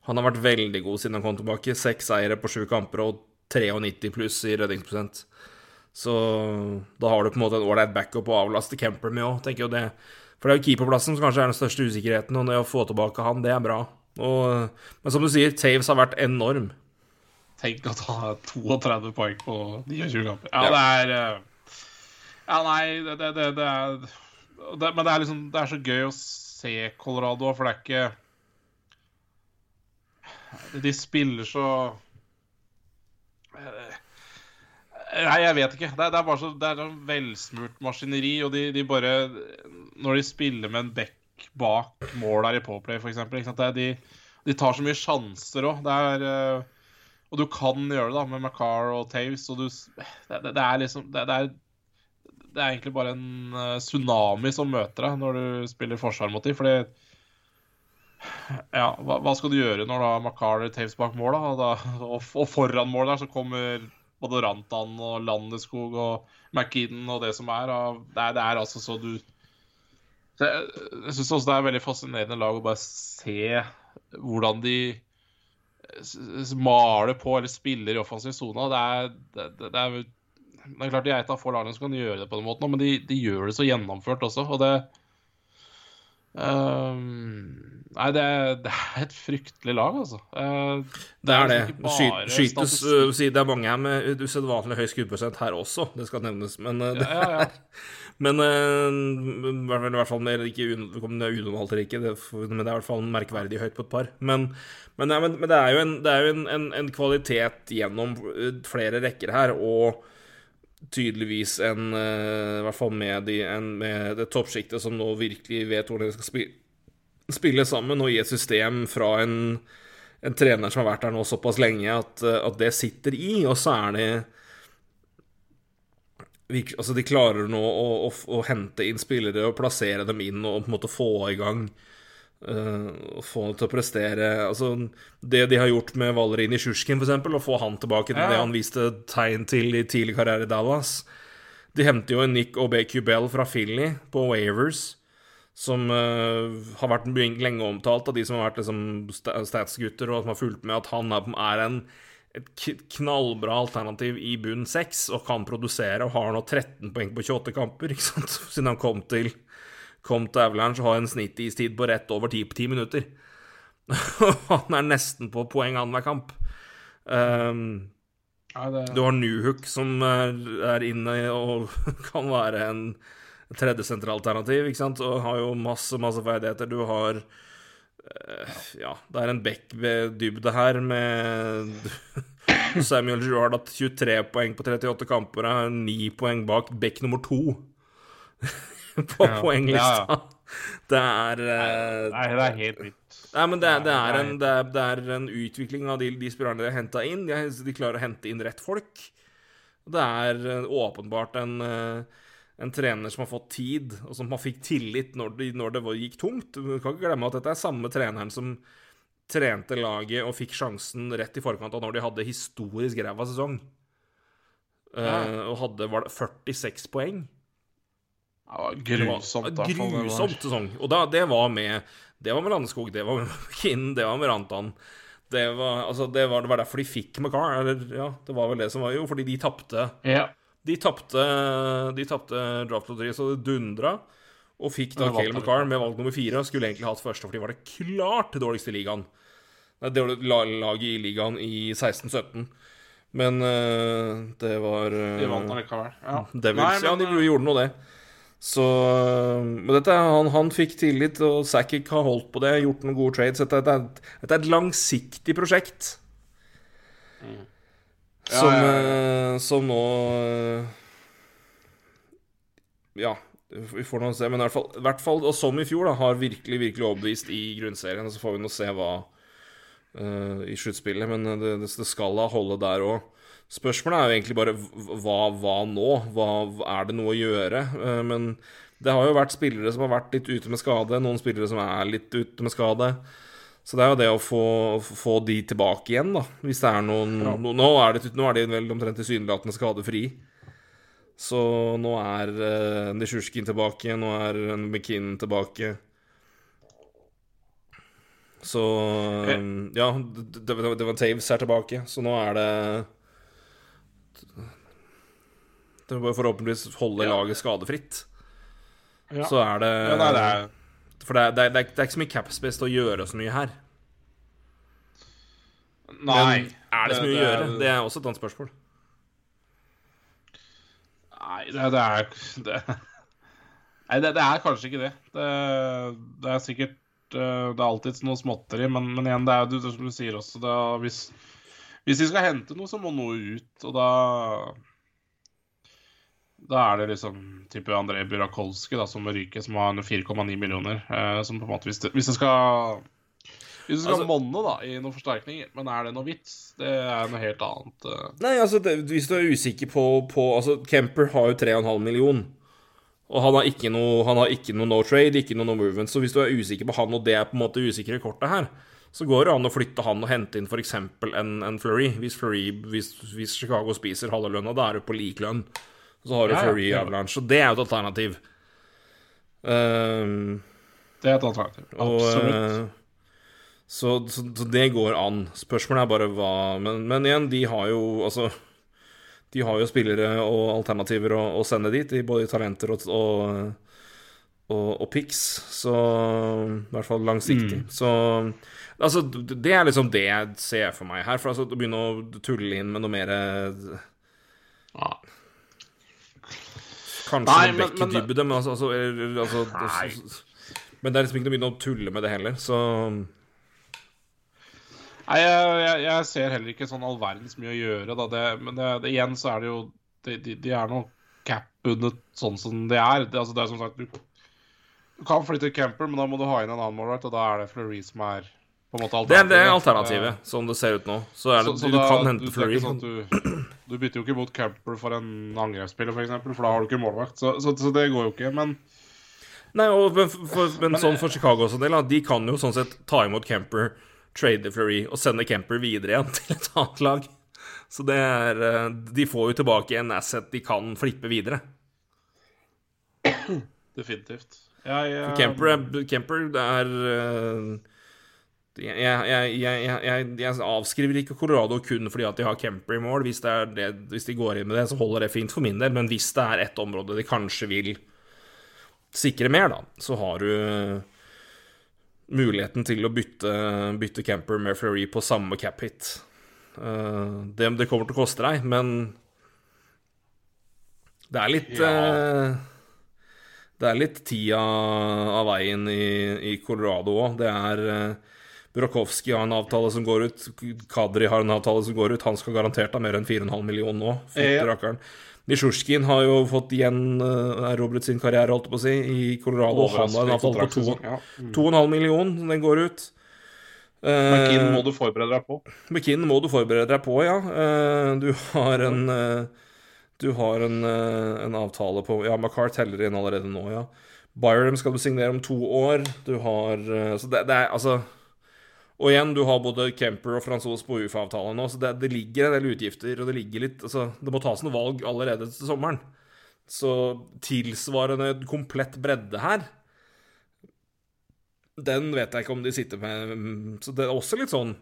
Han har vært veldig god siden han kom tilbake. Seks seire på sju kamper og 93 pluss i redningsprosent. Så da har du på en måte en ålreit backup å avlaste Kemper med òg, tenker jo det. For det er jo keeperplassen som kanskje er den største usikkerheten, og det å få tilbake han, det er bra. Og, men som du sier, Taves har vært enorm. Tenk å ta 32 poeng på 29 kamper. Ja, det er eh, Ja, nei, det, det, det, det er det, Men det er liksom Det er så gøy å se Colorado, for det er ikke De spiller så Nei, jeg vet ikke. Det er, det er bare så Det er sånn velsmurt maskineri, og de, de bare Når de spiller med en back bak mål der i Poplay, er de, de tar så mye sjanser òg. Det er eh, Og du kan gjøre det da med Macar og Taves, og du det, det, det er liksom det, det, er det er egentlig bare en eh, tsunami som møter deg når du spiller forsvar mot dem. Fordi Ja, hva, hva skal du gjøre når da og taves bak mål, da? Og, og, foran mål der så kommer både Rantan og Landeskog og McKinnon og det som er. Det, det er altså så du så Jeg, syns også det er veldig fascinerende lag å bare se hvordan de maler på eller spiller i offensiv sone. Det det, det, det er klart de er et av få lagene som kan gjøre det på den måten, men de, de gjør det så gjennomført også. Og det um, Nei, det, er- det et fryktelig lag, altså. Uh, Det er det. liksom bare skytes statistikk. si, Det er mange her med usedvanlig høy skuddprosent her også, det skal nevnes. Men, uh, det, Ja, ja, ja. men uh, i hvert fall- mer ikke unormalt eller ikke, det, men det er i hvert fall merkverdig høyt på et par. Men, men, ja, men, men det er jo, en, det er jo en, en, kvalitet gjennom uh, flere rekker her, og tydeligvis en uh, I hvert fall med, de, en, med det toppsjiktet som nå virkelig vet hvordan de skal spille spille sammen og i et system fra en, en trener som har vært der nå såpass lenge at, eh, at det sitter i, og så er det Altså, de klarer nå å, å, å hente inn spillere og plassere dem inn og på en måte få i gang uh, få dem til å prestere Altså, det de har gjort med Valerin i Sjusjkin, eksempel, å få han tilbake til Ja. det han viste tegn til i tidlig karriere i Dallas De henter jo en Nick Obey Bell fra Philly på Wavers som uh, har vært lenge omtalt av de som har vært liksom, statsgutter, og som har fulgt med at han er en, et knallbra alternativ i bunn 6 og kan produsere, og har nå 13 poeng på 28 kamper, ikke sant? Siden han kom til, kom til Avalanche og har en snittistid på rett over 10, 10 minutter. han er nesten på poeng annenhver kamp. Um, ja, det, du har Newhook som er, er inne og kan være en tredjesenteralternativ, ikke sant, og har jo masse, masse ferdigheter. Du har eh, Ja, det er en back ved dybde her med Samuel Girard har 23 poeng på 38 kamper, er 9 poeng bak back nummer 2 på Ja. poenglista. Ja, Det er eh, nei, det er helt vilt. Nei, men det, det, er en, det, er, det er en utvikling av de, de spillerne de har henta inn. De, de klarer å hente inn rett folk. Det er eh, åpenbart en, eh, en trener som har fått tid, og som har fikk tillit når det, når det gikk tungt. Du kan ikke glemme at dette er samme treneren som trente laget og fikk sjansen rett i forkant av når de hadde historisk ræva sesong. Ja. Uh, og hadde var det 46 poeng. Det var Det var grusomt. det var. Grusomt sesong. Og da, det var med Det var med Landeskog, det var med Kinn, det var med Rantan. Det var, altså, det var, det var derfor de fikk McCarr. Eller ja, det var vel det som var Jo, fordi de tapte Ja. De tapte De tapte draftlotteriet så det dundra. Og fikk da Caleb McCarr med valg nummer fire. Skulle egentlig hatt første, for de var det klart dårligste i ligaen. Det var det laget i ligaen i 16-17. Men uh, det var uh, De vant allikevel. Ja. Devils, Nei, ja, de gjorde nå det. Så Men dette, han, han fikk tillit, og Sakic har holdt på det, gjort noen gode trades. Dette, dette, dette er et langsiktig prosjekt. Ja, Som, ja, ja, som nå eh, Ja, vi får nå se. Men i hvert fall, i hvert fall og som i fjor, da, har virkelig virkelig overbevist i grunnserien. Så får vi nå se hva uh, i sluttspillet. Men det, det, det skal da holde der òg. Spørsmålet er jo egentlig bare hva, hva nå? Hva, er det noe å gjøre? Uh, men det har jo vært spillere som har vært litt ute med skade, noen spillere som er litt ute med skade. Så det er jo det å få, få de tilbake igjen, da. Hvis det er noen Ja. nå, nå, er det, nå er de vel omtrent tilsynelatende skadefri. Så nå er uh, Nisjurskin tilbake, nå er McKinn tilbake. Så eh, Ja, det, det, det var Taves er tilbake, så nå er det Det bare forhåpentligvis holde Ja. laget skadefritt. Ja. Så er det Ja, nei, det er For det det, det, det er ikke så mye capspace til å gjøre så mye her. Nei. Men er det så mye å gjøre? Det er også et annet spørsmål. Nei, det, det er det, Nei, det, det er kanskje ikke det. Det, det er sikkert eh, Det er alltid noe småtteri, men, men igjen, det er jo det som du sier også er, hvis, hvis de skal hente noe, så må noe ut, og da Da er det liksom type Andrej Burakovsky da, som ryker, som har 4,9 millioner. eh, som på en måte Hvis det, hvis det skal hvis du skal Altså- monne da, i noen forsterkninger, men er det noe vits? Det er noe helt annet. eh. Nei, altså, det, hvis du er usikker på, på Altså, Kemper har jo 3,5 million. Og han har ikke noe, han har ikke noe no trade, ikke noe no movement. Så hvis du er usikker på han, og det er på en måte usikre kortet her, så går det an å flytte han og hente inn f.eks. En, en Fleury. Hvis, Fleury hvis, hvis Chicago spiser halve lønna, da er du på lik lønn. Så har du Ja, Fleury ja. Avalanche. og det er jo et alternativ. Um, Det er et alternativ. og, Absolutt. eh, så, så, så det går an. Spørsmålet er bare hva Men, men igjen, de har jo altså De har jo spillere og alternativer å, å sende dit, i både talenter og, og, og, og picks, så I hvert fall langsiktig. Så Altså, det er liksom det jeg ser for meg her. For altså, å begynne å tulle inn med noe mer Ja. Kanskje Nei, men- men- Becky-dybde, men altså, altså, altså, altså Men det er liksom ikke noe å begynne å tulle med det heller, så Nei, jeg, jeg, jeg ser heller ikke sånn all verdens mye å gjøre, da. Det, men det, det, igjen så er det jo De, de, de er nå cap-bundet sånn som det er. Det, altså, det er som sagt Du, du kan flytte camper, men da må du ha inn en annen målvakt, og da er det Fleury som er måte Det er, det er alternativet. sånn det ser ut nå. Så er det, Så, så du da, kan hente det Fleury. sånn du, du bytter jo ikke mot camper for en angrepsspiller, f.eks., for, eksempel, for da har du ikke målvakt. Så, så, så det går jo ikke. Men Nei, og, men, for, men sånn for Chicago og sånn del, de kan jo sånn sett ta imot Kemper, trade Fleury og sende Kemper videre igjen til et annet lag. Så det er eh, De får jo tilbake en asset de kan flippe videre. definitivt. Ja, jeg, Kemper, er- det er eh, jeg, jeg, jeg, jeg, avskriver ikke Colorado kun fordi at de har Kemper i mål. Hvis, det det, hvis de går inn med det, så holder det fint for min del. Men hvis det er ett område de kanskje vil sikre mer, da, så har du eh, muligheten til å bytte, bytte Kemper med Fleury på samme cap hit. Eh, det, det kommer til å koste deg, men det er litt Ja. eh, det er litt tida av veien i, i Colorado òg. Det er uh, har en avtale som går ut. Kadri har en avtale som går ut. Han skal garantert ha mer enn 4,5 millioner nå. Ja. Nisjurskin har jo fått igjen uh, erobret sin karriere, holdt på å si, i Colorado. Han har en avtale på to- Ja. Mm. 2,5 millioner. Den går ut. Eh, McKinn må du forberede deg på. McKinn må du forberede deg på, ja. Eh, Du har en eh, Du har en, eh, en avtale på Ja, McCart teller inn allerede nå, ja. Byram skal du signere om to år. Du har eh, Så det, det er altså Og igjen, du har både Kemper og Franzos på UFA-avtale nå, så det, det ligger en del utgifter, og det ligger litt Altså, det må tas noen valg allerede til sommeren. Så tilsvarende komplett bredde her Den vet jeg ikke om de sitter med Så det er også litt sånn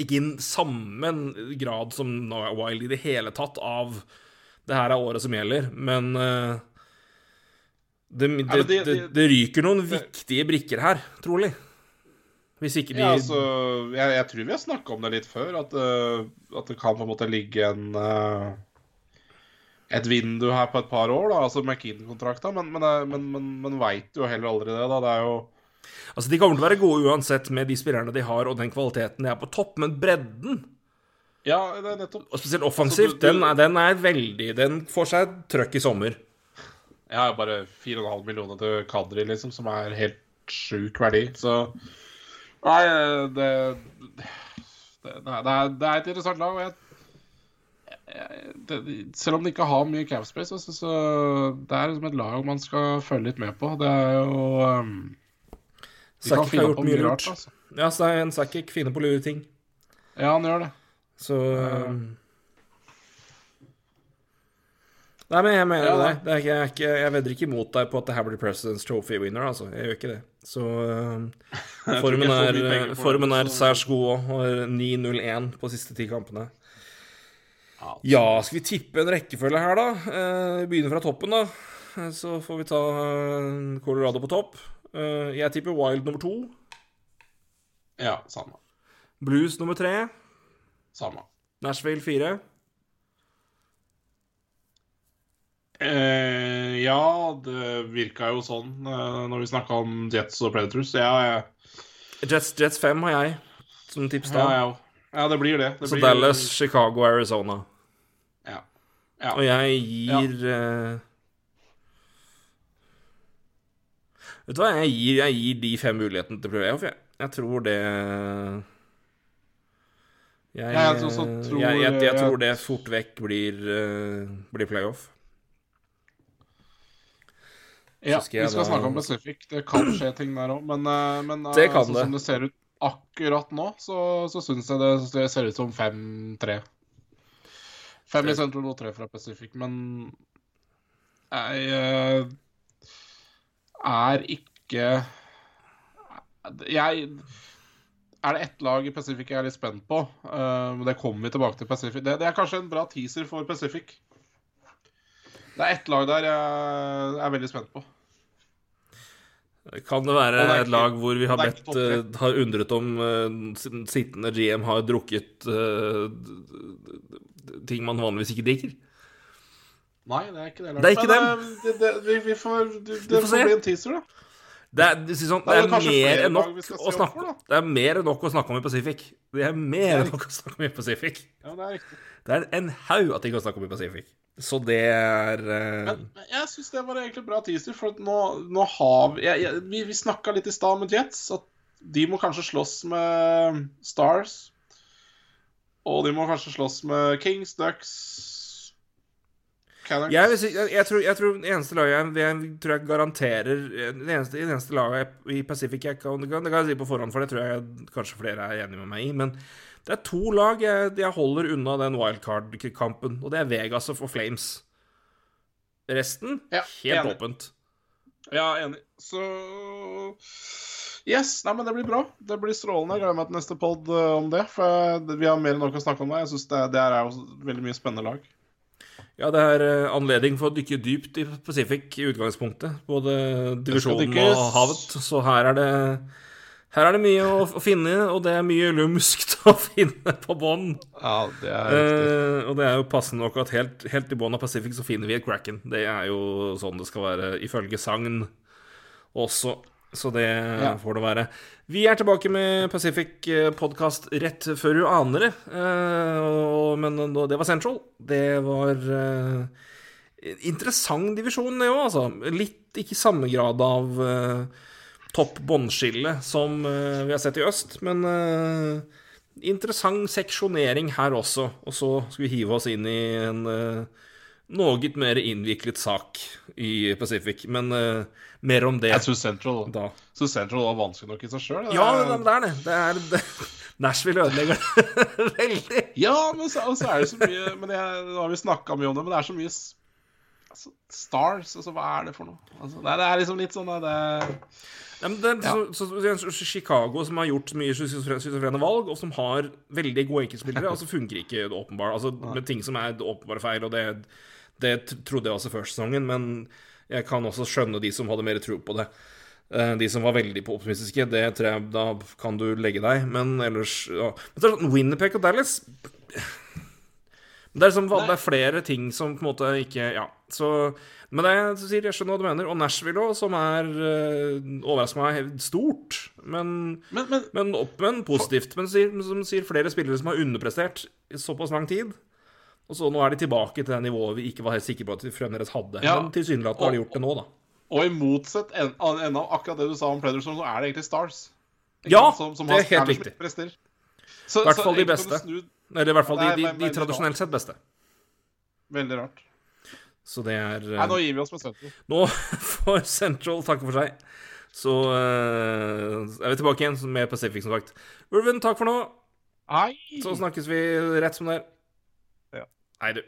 ikke i samme grad som Wild i det hele tatt av det her er året som gjelder, men eh, det, det, det, det ryker noen viktige brikker her, trolig. Hvis ikke de Ja, altså, jeg, jeg tror vi har snakka om det litt før, at, uh, at det kan på en måte ligge en uh, et vindu her på et par år, da, altså McKean-kontrakta, men, men, eh, men, men, men veit jo heller aldri det, da. Det er jo Altså, de kommer til å være gode uansett med de spillerne de har, og den kvaliteten de er på topp, men bredden, Ja, det er nettopp. og spesielt offensivt, Altså, du- du- den, er, den er veldig Den får seg trøkk i sommer. Jeg har bare 4,5 millioner til Kadri, liksom, som er helt sjuk verdi, så Nei, det det, nei, det, er, det er et interessant lag, og jeg, jeg det, Selv om de ikke har mye cap space, så, så det er liksom et lag man skal følge litt med på. Det er jo um, De kan Sakic har finne på mye lurt. rart, altså. Ja, så en Sakic finner på lure ting. Ja, han gjør det. Så Nei, men jeg mener Ja, det. det er ikke, jeg, er ikke, jeg vedder ikke imot deg på at det her blir President's Trophy winner, altså. Jeg gjør ikke det. Så uh, formen er, formen er særs god òg. Har 9-0-1 på siste ti kampene. Ja. Ja, skal vi tippe en rekkefølge her, da? Vi begynner fra toppen, da. Eh, Så får vi ta Colorado på topp. Jeg tipper Wild nummer to. Ja, samme. Blues nummer tre. Samme. Nashville fire. Eh, ja, det virka jo sånn eh, når vi snakka om Jets og Predators. Ja, jeg... Jets, Jets 5 har jeg som tips da. ja, ja det blir det. det Så blir, Dallas, Chicago, Arizona. Ja. ja. Og jeg gir eh, Vet du hva, jeg gir, jeg gir de fem mulighetene til playoff, jeg. Jeg tror det Jeg, jeg eh, tror- jeg, jeg, jeg tror det fort vekk blir, eh, blir playoff. Ja, vi skal snakke om Pacific. Det kan skje ting der òg, men, eh, men eh, Det kan sånn det. som det ser ut akkurat nå, så, så syns jeg det, det ser ut som 5-3. Fem i Det- Central og tre fra Pacific, men jeg eh, er ikke Jeg Er det ett lag i Pacific jeg er litt spent på? eh, men det kommer vi tilbake til Pacific. Det, det er kanskje en bra teaser for Pacific. Det er ett lag der jeg er veldig spent på. Kan det være det ikke, et lag hvor vi har bedt eh, Har undret om uh, sittende GM har drukket d- ting man vanligvis ikke drikker? Nei, det er ikke det. Laget. Det er ikke dem. det, det, vi, vi får, det, får får bli en teaser, da. Det er, det, sånn, det er er mer enn nok å snakke for. Det er mer enn nok å snakke om i Pacific. Det er mer enn nok å snakke om i Pacific. Ja, det er riktig. Det er en haug av ting å snakke om i Pacific. Så det er uh... Men jeg syns det var egentlig bra teaser, for nå, nå har vi jeg, jeg, Vi, vi snakka litt i stad med Jets, at de må kanskje slåss med Stars. Og de må kanskje slåss med Kings, Ducks. Jeg, jeg, tror, jeg tror det eneste laget jeg, tror jeg garanterer Det eneste, det eneste laget i Pacific jeg kan det kan jeg si på forhånd, for det tror jeg kanskje flere er enig med meg i. Men det er to lag jeg, jeg holder unna den wildcard-kampen, og det er Vegas og Flames. Resten Ja, helt enig. åpent. Ja, enig. Så Yes. Nei, men det blir bra. Det blir strålende. Jeg gleder meg til neste pod eh, om det. For vi har mer enn nok å snakke om det. Jeg synes det, det er jo veldig mye spennende lag. Ja, det er eh, anledning for å dykke dypt i Pacific i utgangspunktet. Både divisjonen og havet. Så her er det her er det mye å, å finne, og det er mye lumskt å finne på bånn. Ja, det er Eh, og det er jo passende nok at helt, helt i bånn av Pacific så finner vi et Kraken. Det er jo sånn det skal være ifølge sagn også. Så det får det være. Vi er tilbake med Pacific-podkast rett før du aner det. Eh, og, men det var Central. Det var eh, interessant divisjon, det òg, altså. Litt ikke samme grad av eh, topp båndskille som uh, vi har sett i øst, men uh, interessant seksjonering her også. Og så skal vi hive oss inn i en uh, noe mer innviklet sak i Pacific. Men uh, mer om det Jeg syns Central, da. så Central var vanskelig nok i seg sjøl. Ja, det, er det. det, er, det. Nashville ødelegger det veldig. Ja, men så, og så er det så mye Men jeg, Nå har vi snakka mye om det, men det er så mye altså, Stars, altså hva er det for noe? Altså, det, er, det er liksom litt sånn det Ja, men det er så, så, Chicago, som har gjort mye schizofrene valg, og som har veldig gode enkeltspillere, altså funker ikke det åpenbart. Altså, med ting som er åpenbare feil, og det, det trodde jeg også før sesongen, men jeg kan også skjønne de som hadde mer tro på det. Eh, De som var veldig optimistiske, det tror jeg da kan du legge deg, men ellers ja. Men det er sånn Winnerpeg og Dallas det er, som, det er flere ting som på en måte ikke Ja. Så, men det jeg sier, jeg skjønner hva du mener. Og Nashville òg, som er uh, overrasker meg stort. Men, Men, men men opp men positivt. Men sier, som sier flere spillere som har underprestert i såpass lang tid. Og så nå er de tilbake til det nivået vi ikke var helt sikre på at de fremdeles hadde. Ja. Men tilsynelatende har de gjort det nå, da. Og i motsatt en- an- enda av akkurat det du sa om Predator, så er det egentlig Stars. Ikke Ja, som det er helt riktig. I hvert fall de beste. snu- Eller i hvert fall de, de, ve- de tradisjonelt sett beste. Veldig rart. Så det er Nei, eh, nå gir vi oss med Central. Nå får Central takke for seg. Så uh, er vi tilbake igjen med Pacific, som sagt. Ulven, takk for nå. Hei! Så snakkes vi rett som det er. Ja. Hei, du.